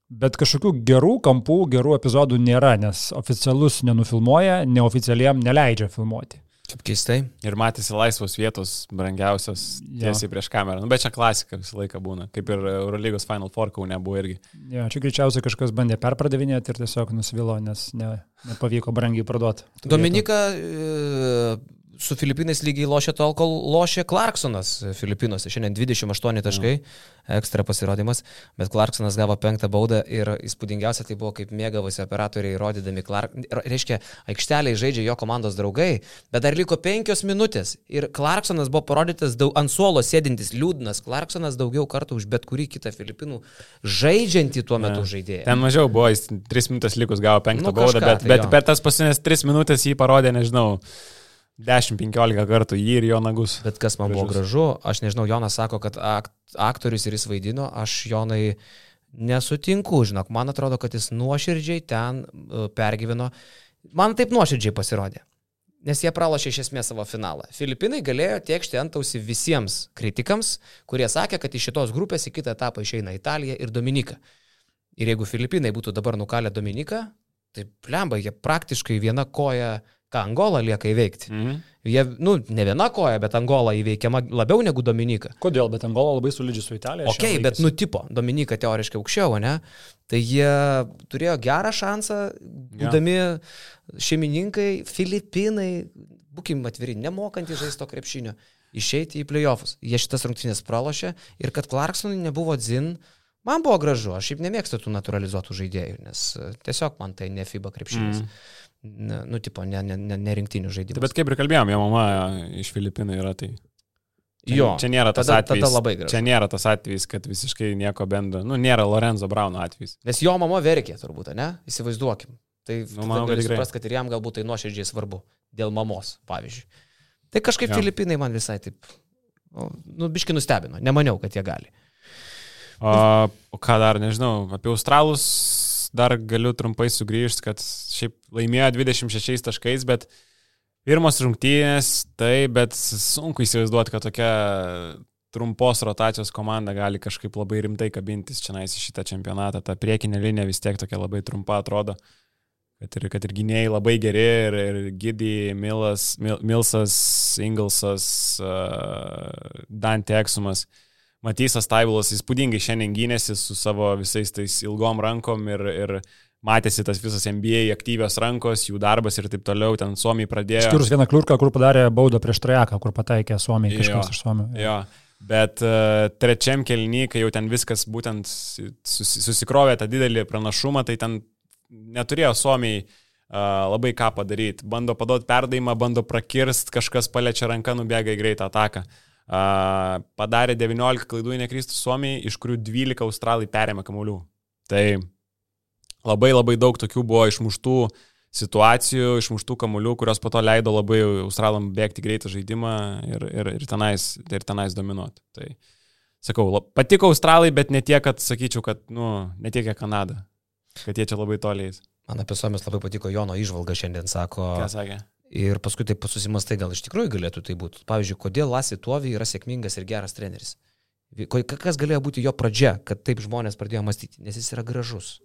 Speaker 3: bet kažkokių gerų kampų, gerų epizodų nėra, nes oficialus nenufilmuoja, neoficialiam neleidžia filmuoti.
Speaker 1: Kaip keistai.
Speaker 2: Ir matėsi laisvos vietos, brangiausios, tiesiai prieš kamerą. Nu, bet čia klasika visą laiką būna, kaip ir Eurolygos Final Four kaune buvo irgi.
Speaker 3: Ja, čia greičiausiai kažkas bandė perpardavinėti ir tiesiog nusivilo, nes ne, nepavyko brangiai parduoti.
Speaker 1: Dominika e, su Filipinais lygiai lošia tol, kol lošia Clarksonas Filipinuose. Šiandien 28 taškai, ekstra pasirodymas, bet Clarksonas gavo penktą baudą ir įspūdingiausia tai buvo, kaip mėgavosi operatoriai rodydami Clark. Reiškia, aikšteliai žaidžia jo komandos draugai, bet dar liko penkios minutės ir Clarksonas buvo parodytas daug, ant suolo sėdintis liūdnas. Clarksonas daugiau kartų už bet kurį kitą Filipinų žaidžiantį tuo metu ja. žaidėją.
Speaker 2: Ten mažiau buvo, jis 3 minutės likus gavo penktą nu, baudą, bet, tai bet per tas pasinės 3 minutės jį parodė, nežinau. 10-15 kartų jį ir jo nagus.
Speaker 1: Bet kas man gražus. buvo gražu, aš nežinau, Jonas sako, kad aktorius ir jis vaidino, aš Jonai nesutinku, žinok, man atrodo, kad jis nuoširdžiai ten e, pergyveno. Man taip nuoširdžiai pasirodė. Nes jie pralošė iš esmės savo finalą. Filipinai galėjo tiekšti antausi visiems kritikams, kurie sakė, kad iš šitos grupės į kitą etapą išeina Italija ir Dominika. Ir jeigu Filipinai būtų dabar nukalę Dominiką, tai plemba, jie praktiškai viena koja ką Angola lieka įveikti. Mhm. Jie, nu, ne viena koja, bet Angola įveikiama labiau negu Dominika.
Speaker 3: Kodėl? Bet Angola labai solidži su Italija.
Speaker 1: Ok, bet nutipo. Dominika teoriškai aukščiau, ne? Tai jie turėjo gerą šansą, būdami ja. šeimininkai, Filipinai, būkim atviri, nemokantys žaisto krepšinio, išeiti į playoffs. Jie šitas rungtynės pralošė ir kad Clarksonui nebuvo dzin, man buvo gražu. Aš šiaip nemėgstu tų naturalizuotų žaidėjų, nes tiesiog man tai ne FIBA krepšinis. Mm ne, nu, tipo, ne, ne, ne, ne rinktinių žaidimų.
Speaker 2: Bet kaip ir kalbėjom, jo mama iš Filipinų yra tai.
Speaker 1: Čia, jo,
Speaker 2: čia nėra tas
Speaker 1: tada,
Speaker 2: atvejis.
Speaker 1: Tada.
Speaker 2: Čia nėra tas atvejis, kad visiškai nieko bendro. Nu, nėra Lorenzo Brauno atvejis.
Speaker 1: Nes jo mama verkė turbūt, ne? Įsivaizduokim. Tai
Speaker 2: nu, manau, kad
Speaker 1: supras, kad ir jam galbūt tai nuoširdžiai svarbu. Dėl mamos, pavyzdžiui. Tai kažkaip jo. Filipinai man visai taip, nu, biški nustebino. Nemaniau, kad jie gali.
Speaker 2: O, o ką dar, nežinau, apie Australus dar galiu trumpai sugrįžti, kad šiaip laimėjo 26 taškais, bet pirmos rungtynės, tai, bet sunku įsivaizduoti, kad tokia trumpos rotacijos komanda gali kažkaip labai rimtai kabintis čia į šitą čempionatą. Ta priekinė linija vis tiek tokia labai trumpa atrodo. Kad ir, kad ir gynėjai labai geri, ir, ir Giddy, Milas, Mil, Milsas, Inglesas, uh, Dante Eksumas. Uh, Matysas Taibulas įspūdingai šiandien gynėsi su savo visais tais ilgom rankom ir, ir matėsi tas visas NBA aktyvios rankos, jų darbas ir taip toliau, ten Suomijai pradėjo.
Speaker 3: Išskyrus vieną kliurką, kur padarė baudą prieš trajeką, kur pataikė Suomijai kažkas iš Suomijos.
Speaker 2: Jo. Bet uh, trečiam kelny, kai jau ten viskas būtent susi, susikrovė tą didelį pranašumą, tai ten neturėjo Suomijai uh, labai ką padaryti. Bando paduoti perdavimą, bando prakirst, kažkas paliečia ranką, nubėga į greitą ataką. Uh, padarė 19 klaidų, jei nekrystų Suomijai, iš kurių 12 australai perėmė kamuolių. Tai labai labai daug tokių buvo išmuštų situacijų, išmuštų kamuolių, kurios po to leido labai australam bėgti greitą žaidimą ir, ir, ir, tenais, ir tenais dominuoti. Tai sakau, patiko australai, bet ne tiek, kad sakyčiau, kad, nu, ne tiek, kiek Kanada, kad jie čia labai toliais.
Speaker 1: Man apie Suomijos labai patiko Jono išvalga šiandien, sako.
Speaker 2: Ką sakė?
Speaker 1: Ir paskui taip susimastai, gal iš tikrųjų galėtų tai būti. Pavyzdžiui, kodėl Lasi Tuovi yra sėkmingas ir geras treneris. Kas galėjo būti jo pradžia, kad taip žmonės pradėjo mąstyti, nes jis yra gražus.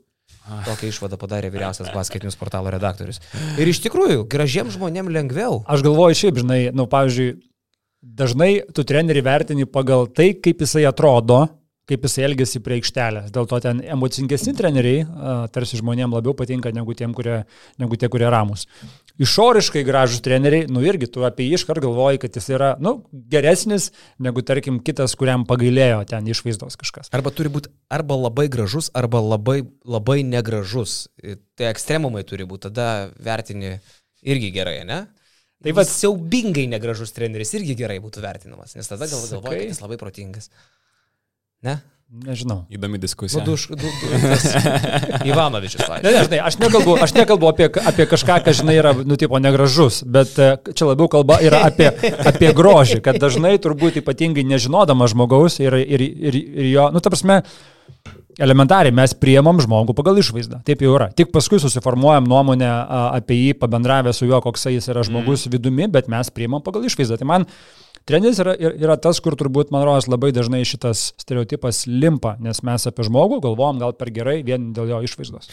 Speaker 1: Tokią išvadą padarė vyriausias basketinius portalo redaktorius. Ir iš tikrųjų, gražiem žmonėm lengviau.
Speaker 3: Aš galvoju šiaip, žinai, nu, pavyzdžiui, dažnai tu trenerių vertini pagal tai, kaip jisai atrodo, kaip jisai elgesi prie aikštelės. Dėl to ten emocingesni treneriai tarsi žmonėms labiau patinka negu, tiem, kurie, negu tie, kurie ramus. Išoriškai gražus treneriai, nu irgi tu apie jį iškart galvoji, kad jis yra nu, geresnis negu, tarkim, kitas, kuriam pagailėjo ten išvaizdos kažkas.
Speaker 1: Arba turi būti arba labai gražus, arba labai, labai negražus. Tai ekstremumai turi būti, tada vertini irgi gerai, ne? Tai va, siaubingai negražus treneris irgi gerai būtų vertinamas, nes tada gal galvoja, kad jis labai protingas. Ne?
Speaker 3: Nežinau.
Speaker 2: Įdomi diskusija.
Speaker 1: Nu, duš, du, du, [LAUGHS] Ivanovičius.
Speaker 3: Ne, ne, žinai, aš nekalbu, aš nekalbu apie, apie kažką, kas, žinai, yra, nu, tipo, negražus, bet e, čia labiau kalba yra apie, apie grožį, kad dažnai turbūt ypatingai nežinodama žmogaus ir, ir, ir, ir jo, nu, ta prasme, elementariai mes priemam žmogų pagal išvaizdą. Taip jau yra. Tik paskui susiformuojam nuomonę apie jį, pabendravę su juo, koks jis yra žmogus mm. vidumi, bet mes priemam pagal išvaizdą. Tai man Treneris yra, yra tas, kur turbūt, man rodos, labai dažnai šitas stereotipas limpa, nes mes apie žmogų galvojam gal per gerai vien dėl jo išvaizdos.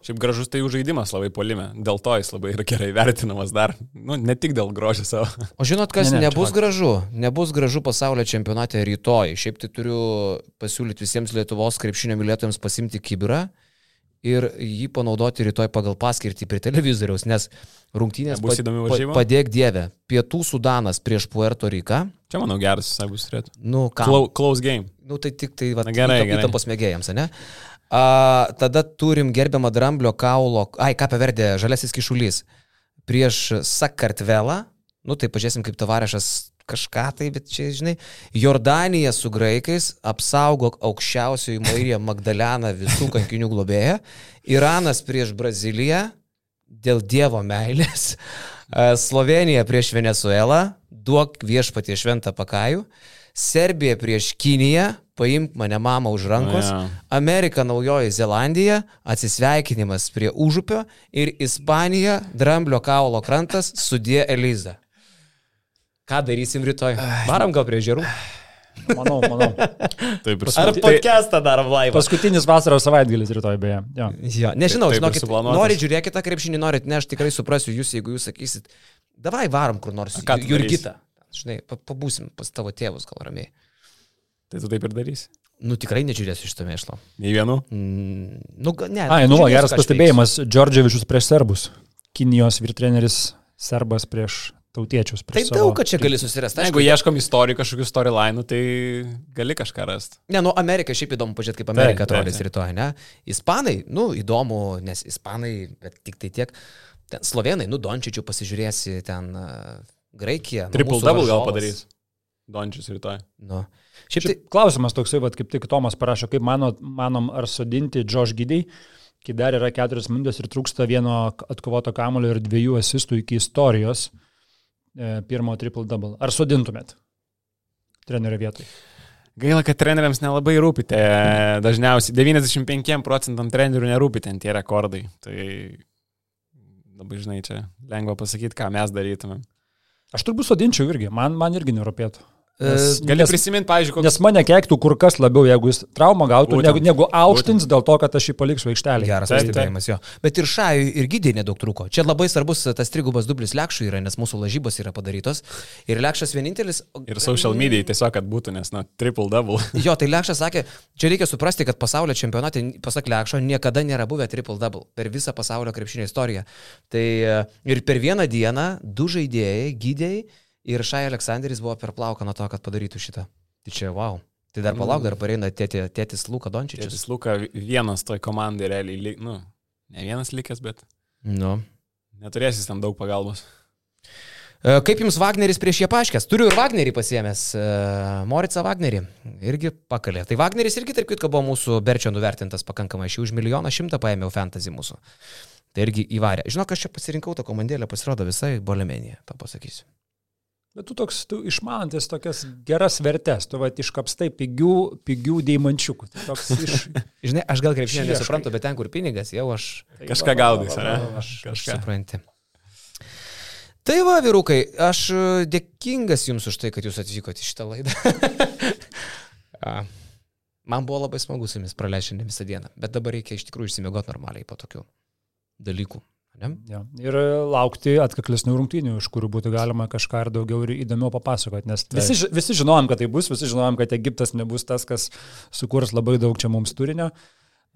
Speaker 2: Šiaip gražus tai jų žaidimas labai polime, dėl to jis labai yra gerai vertinamas dar, nu, ne tik dėl grožio savo.
Speaker 1: O žinot, kas ne, ne, nebus gražu? Nebus gražu pasaulio čempionate rytoj. Šiaip tai turiu pasiūlyti visiems Lietuvos krepšinio mylėtojams pasimti kibirą ir jį panaudoti rytoj pagal paskirtį prie televizoriaus, nes rungtynės
Speaker 2: bus įdomi varžyba.
Speaker 1: Padėk Dievę. Pietų Sudanas prieš Puerto Riką.
Speaker 2: Čia, manau, geras visai bus turėtų.
Speaker 1: Nu, ką?
Speaker 2: Close, close game.
Speaker 1: Nu, tai tik tai, va,
Speaker 2: Na, gerai, gerai.
Speaker 1: įtampos mėgėjams, ne? A, tada turim gerbiamą dramblio kaulo, ai, ką paverdė, žalesis kišulys. Prieš Sakartvelą, nu tai pažiūrėsim, kaip tavarešas kažką tai, bet čia, žinai, Jordanija su graikais apsaugok aukščiausioji Mairija Magdalena visų kankinių globėją, Iranas prieš Braziliją dėl Dievo meilės, Slovenija prieš Venezuelą, duok viešpatie šventą pakajų, Serbija prieš Kiniją, paimk mane mamą už rankos,
Speaker 2: Ja.
Speaker 1: Amerika Naujoji Zelandija, atsisveikinimas prie užupio. Ir Ispanija, Dramblio kaulo krantas, sudė Eliza. Ką darysim rytoj? Varam gal prie žerų?
Speaker 3: Manau, manau.
Speaker 2: Taip ir
Speaker 1: Ar podcastą darom laivą?
Speaker 3: Paskutinis vasaros savaitgalis rytoj beje. Jo.
Speaker 1: Jo, nežinau,
Speaker 2: Taip ir
Speaker 1: žinokit, norit žiūrėkite tą krepšinį, norit, ne, aš tikrai suprasiu jūs, jeigu jūs sakysit, davai varom kur nors,
Speaker 2: ką
Speaker 1: Jurgita. Žinai, pa- pabūsim pas tavo tėvus gal ramiai.
Speaker 2: Tai tu taip ir darysi.
Speaker 1: Nu tikrai nežiūrėsiu iš to mėšlo.
Speaker 2: Nei vienu.
Speaker 1: Mm, nu, ne.
Speaker 3: Ai, nu,
Speaker 1: žiūrėsiu,
Speaker 3: geras pastebėjimas. Džordževičius prieš serbus. Kinijos virtreneris serbas prieš tautiečius.
Speaker 1: Tai
Speaker 3: savo-
Speaker 1: daug, kad čia gali susirasti.
Speaker 2: Na, jeigu ieškom istorijų, kažkokių storyline, tai gali kažką rasti.
Speaker 1: Ne, nu, Amerika šiaip įdomu pažiūrėti, kaip Amerika
Speaker 2: taip,
Speaker 1: atrodys
Speaker 2: taip.
Speaker 1: rytoj, ne? Ispanai, nu, įdomu, nes ispanai, bet tik tai tiek. Ten slovenai, nu, Dončičių pasižiūrėsi, ten uh, Graikija. nu,
Speaker 2: Triple double gal
Speaker 1: varžovas.
Speaker 2: padarys. Dončius rytoj.
Speaker 1: Nu. Šiaip tai,
Speaker 3: Šiaip klausimas toksai, vat, kaip tik Tomas parašo, kaip mano, manom, ar sodinti Josh Giddy, kai dar yra keturios minutės ir trūksta vieno atkovoto kamulio ir dviejų asistų iki istorijos e, pirmo triple double. Ar sodintumėt trenerio vietoj?
Speaker 2: Gaila, kad treneriams nelabai rūpite. Dažniausiai 95 procentam trenerių nerūpite tie rekordai. Tai labai žinai, čia lengva pasakyti, ką mes darytumėm.
Speaker 3: Aš turbūt sodinčiau irgi, man, man irgi nerūpėtų.
Speaker 2: Gali prisiminti, pavyzdžiui, koks...
Speaker 3: nes mane keiktų kur kas labiau, jeigu jis traumą gautų,
Speaker 2: Būtent.
Speaker 3: negu, negu auštins dėl to, kad aš jį paliksiu aikštelėje.
Speaker 1: Geras
Speaker 2: Taip,
Speaker 1: pastebėjimas jo. Bet ir Šajui ir Gydė nedaug trūko. Čia labai svarbus tas trigubas dublis Lekšui yra, nes mūsų lažybos yra padarytos. Ir Lekšas vienintelis.
Speaker 2: Ir social media tiesiog, kad būtų, nes, na, triple double. [LAUGHS]
Speaker 1: Jo, tai Lekšas sakė, čia reikia suprasti, kad pasaulio čempionate, pasak Lekšo, niekada nėra buvę triple double per visą pasaulio krepšinio istoriją. Tai e, ir per vieną dieną du žaidėjai, Gydėjai ir Šai Aleksandris buvo per plauką nuo to, kad padarytų šitą. Tai čia wow. Tai dar palauk, dar pareina tėtė, tėtis Luka Dončičius.
Speaker 2: Tėtis Luka vienas toj komandai realiai, li- nu, ne vienas likęs, bet
Speaker 1: Nu.
Speaker 2: neturėsis tam daug pagalbos.
Speaker 1: E, Kaip jums Wagneris prieš jie paaiškės? Turiu ir Wagnerį pasiemęs, e, Morica Wagnerį. Irgi pakalė. Tai Wagneris irgi, tarp kitko, buvo mūsų Berčio nuvertintas pakankamai. Aš jį už milijoną šimtą paėmiau fantasy mūsų. Tai irgi įvarė. Žinok, aš čia pasirinkau tą komandėlę, pasirodo visai bolemenija, to pasakysiu.
Speaker 3: Bet tu toks, tu išmanantis tokias geras vertes, tu va iškapstai pigių, pigių deimančiukų. Tai toks [LAUGHS] iš...
Speaker 1: Žinai, aš gal krepšinio nesuprantu, bet ten, kur pinigas, jau aš
Speaker 2: Kažką gaudais, ar ne?
Speaker 1: aš
Speaker 2: Kažką.
Speaker 1: supranti. Tai va, vyrukai, aš e, dėkingas jums už tai, kad jūs atvykote į šitą laidą. [LAUGHS] A. Man buvo labai smagu su jumis praleisti šiandien visą dieną, bet dabar reikia iš tikrųjų išsimiegoti normaliai po tokių dalykų. Ne?
Speaker 3: Ja. Ir laukti atkaklesnių rungtynių, iš kurių būtų galima kažką ir daugiau ir įdomiau papasakoti. Nes visi, ži- visi žinojom, kad tai bus, visi žinojom, kad Egiptas nebus tas, kas sukurs labai daug čia mums turinio.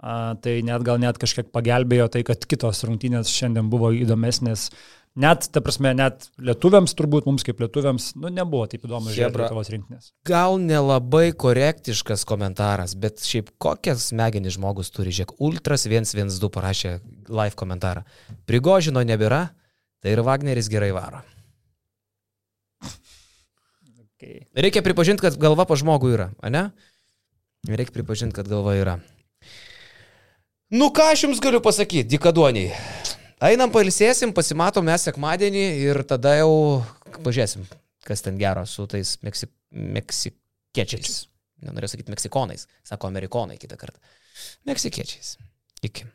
Speaker 3: A, tai net gal net kažkiek pagelbėjo tai, kad kitos rungtynės šiandien buvo įdomesnės. Net, ta prasme, net lietuviams, turbūt mums kaip lietuviams, nu, nebuvo taip įdomu žiūrėti. Lietuvos rinktinės.
Speaker 1: Gal nelabai korektiškas komentaras, bet šiaip kokias smegenis žmogus turi, žiūrėk, Ultras 112 parašė live komentarą. Prigožino nebėra, tai ir Wagneris gerai varo.
Speaker 3: Okay.
Speaker 1: Reikia pripažinti, kad galva po žmogų yra, ne? Reikia pripažinti, kad galva yra. Nu ką aš jums galiu pasakyti, dikaduoniai. Einam pailsėsim, pasimatom mes sekmadienį ir tada jau pažiūrėsim, kas ten gero su tais meksi, meksikiečiais. Nenorėjau sakyti meksikonais, sako amerikonai kitą kartą. Meksikiečiais. Iki.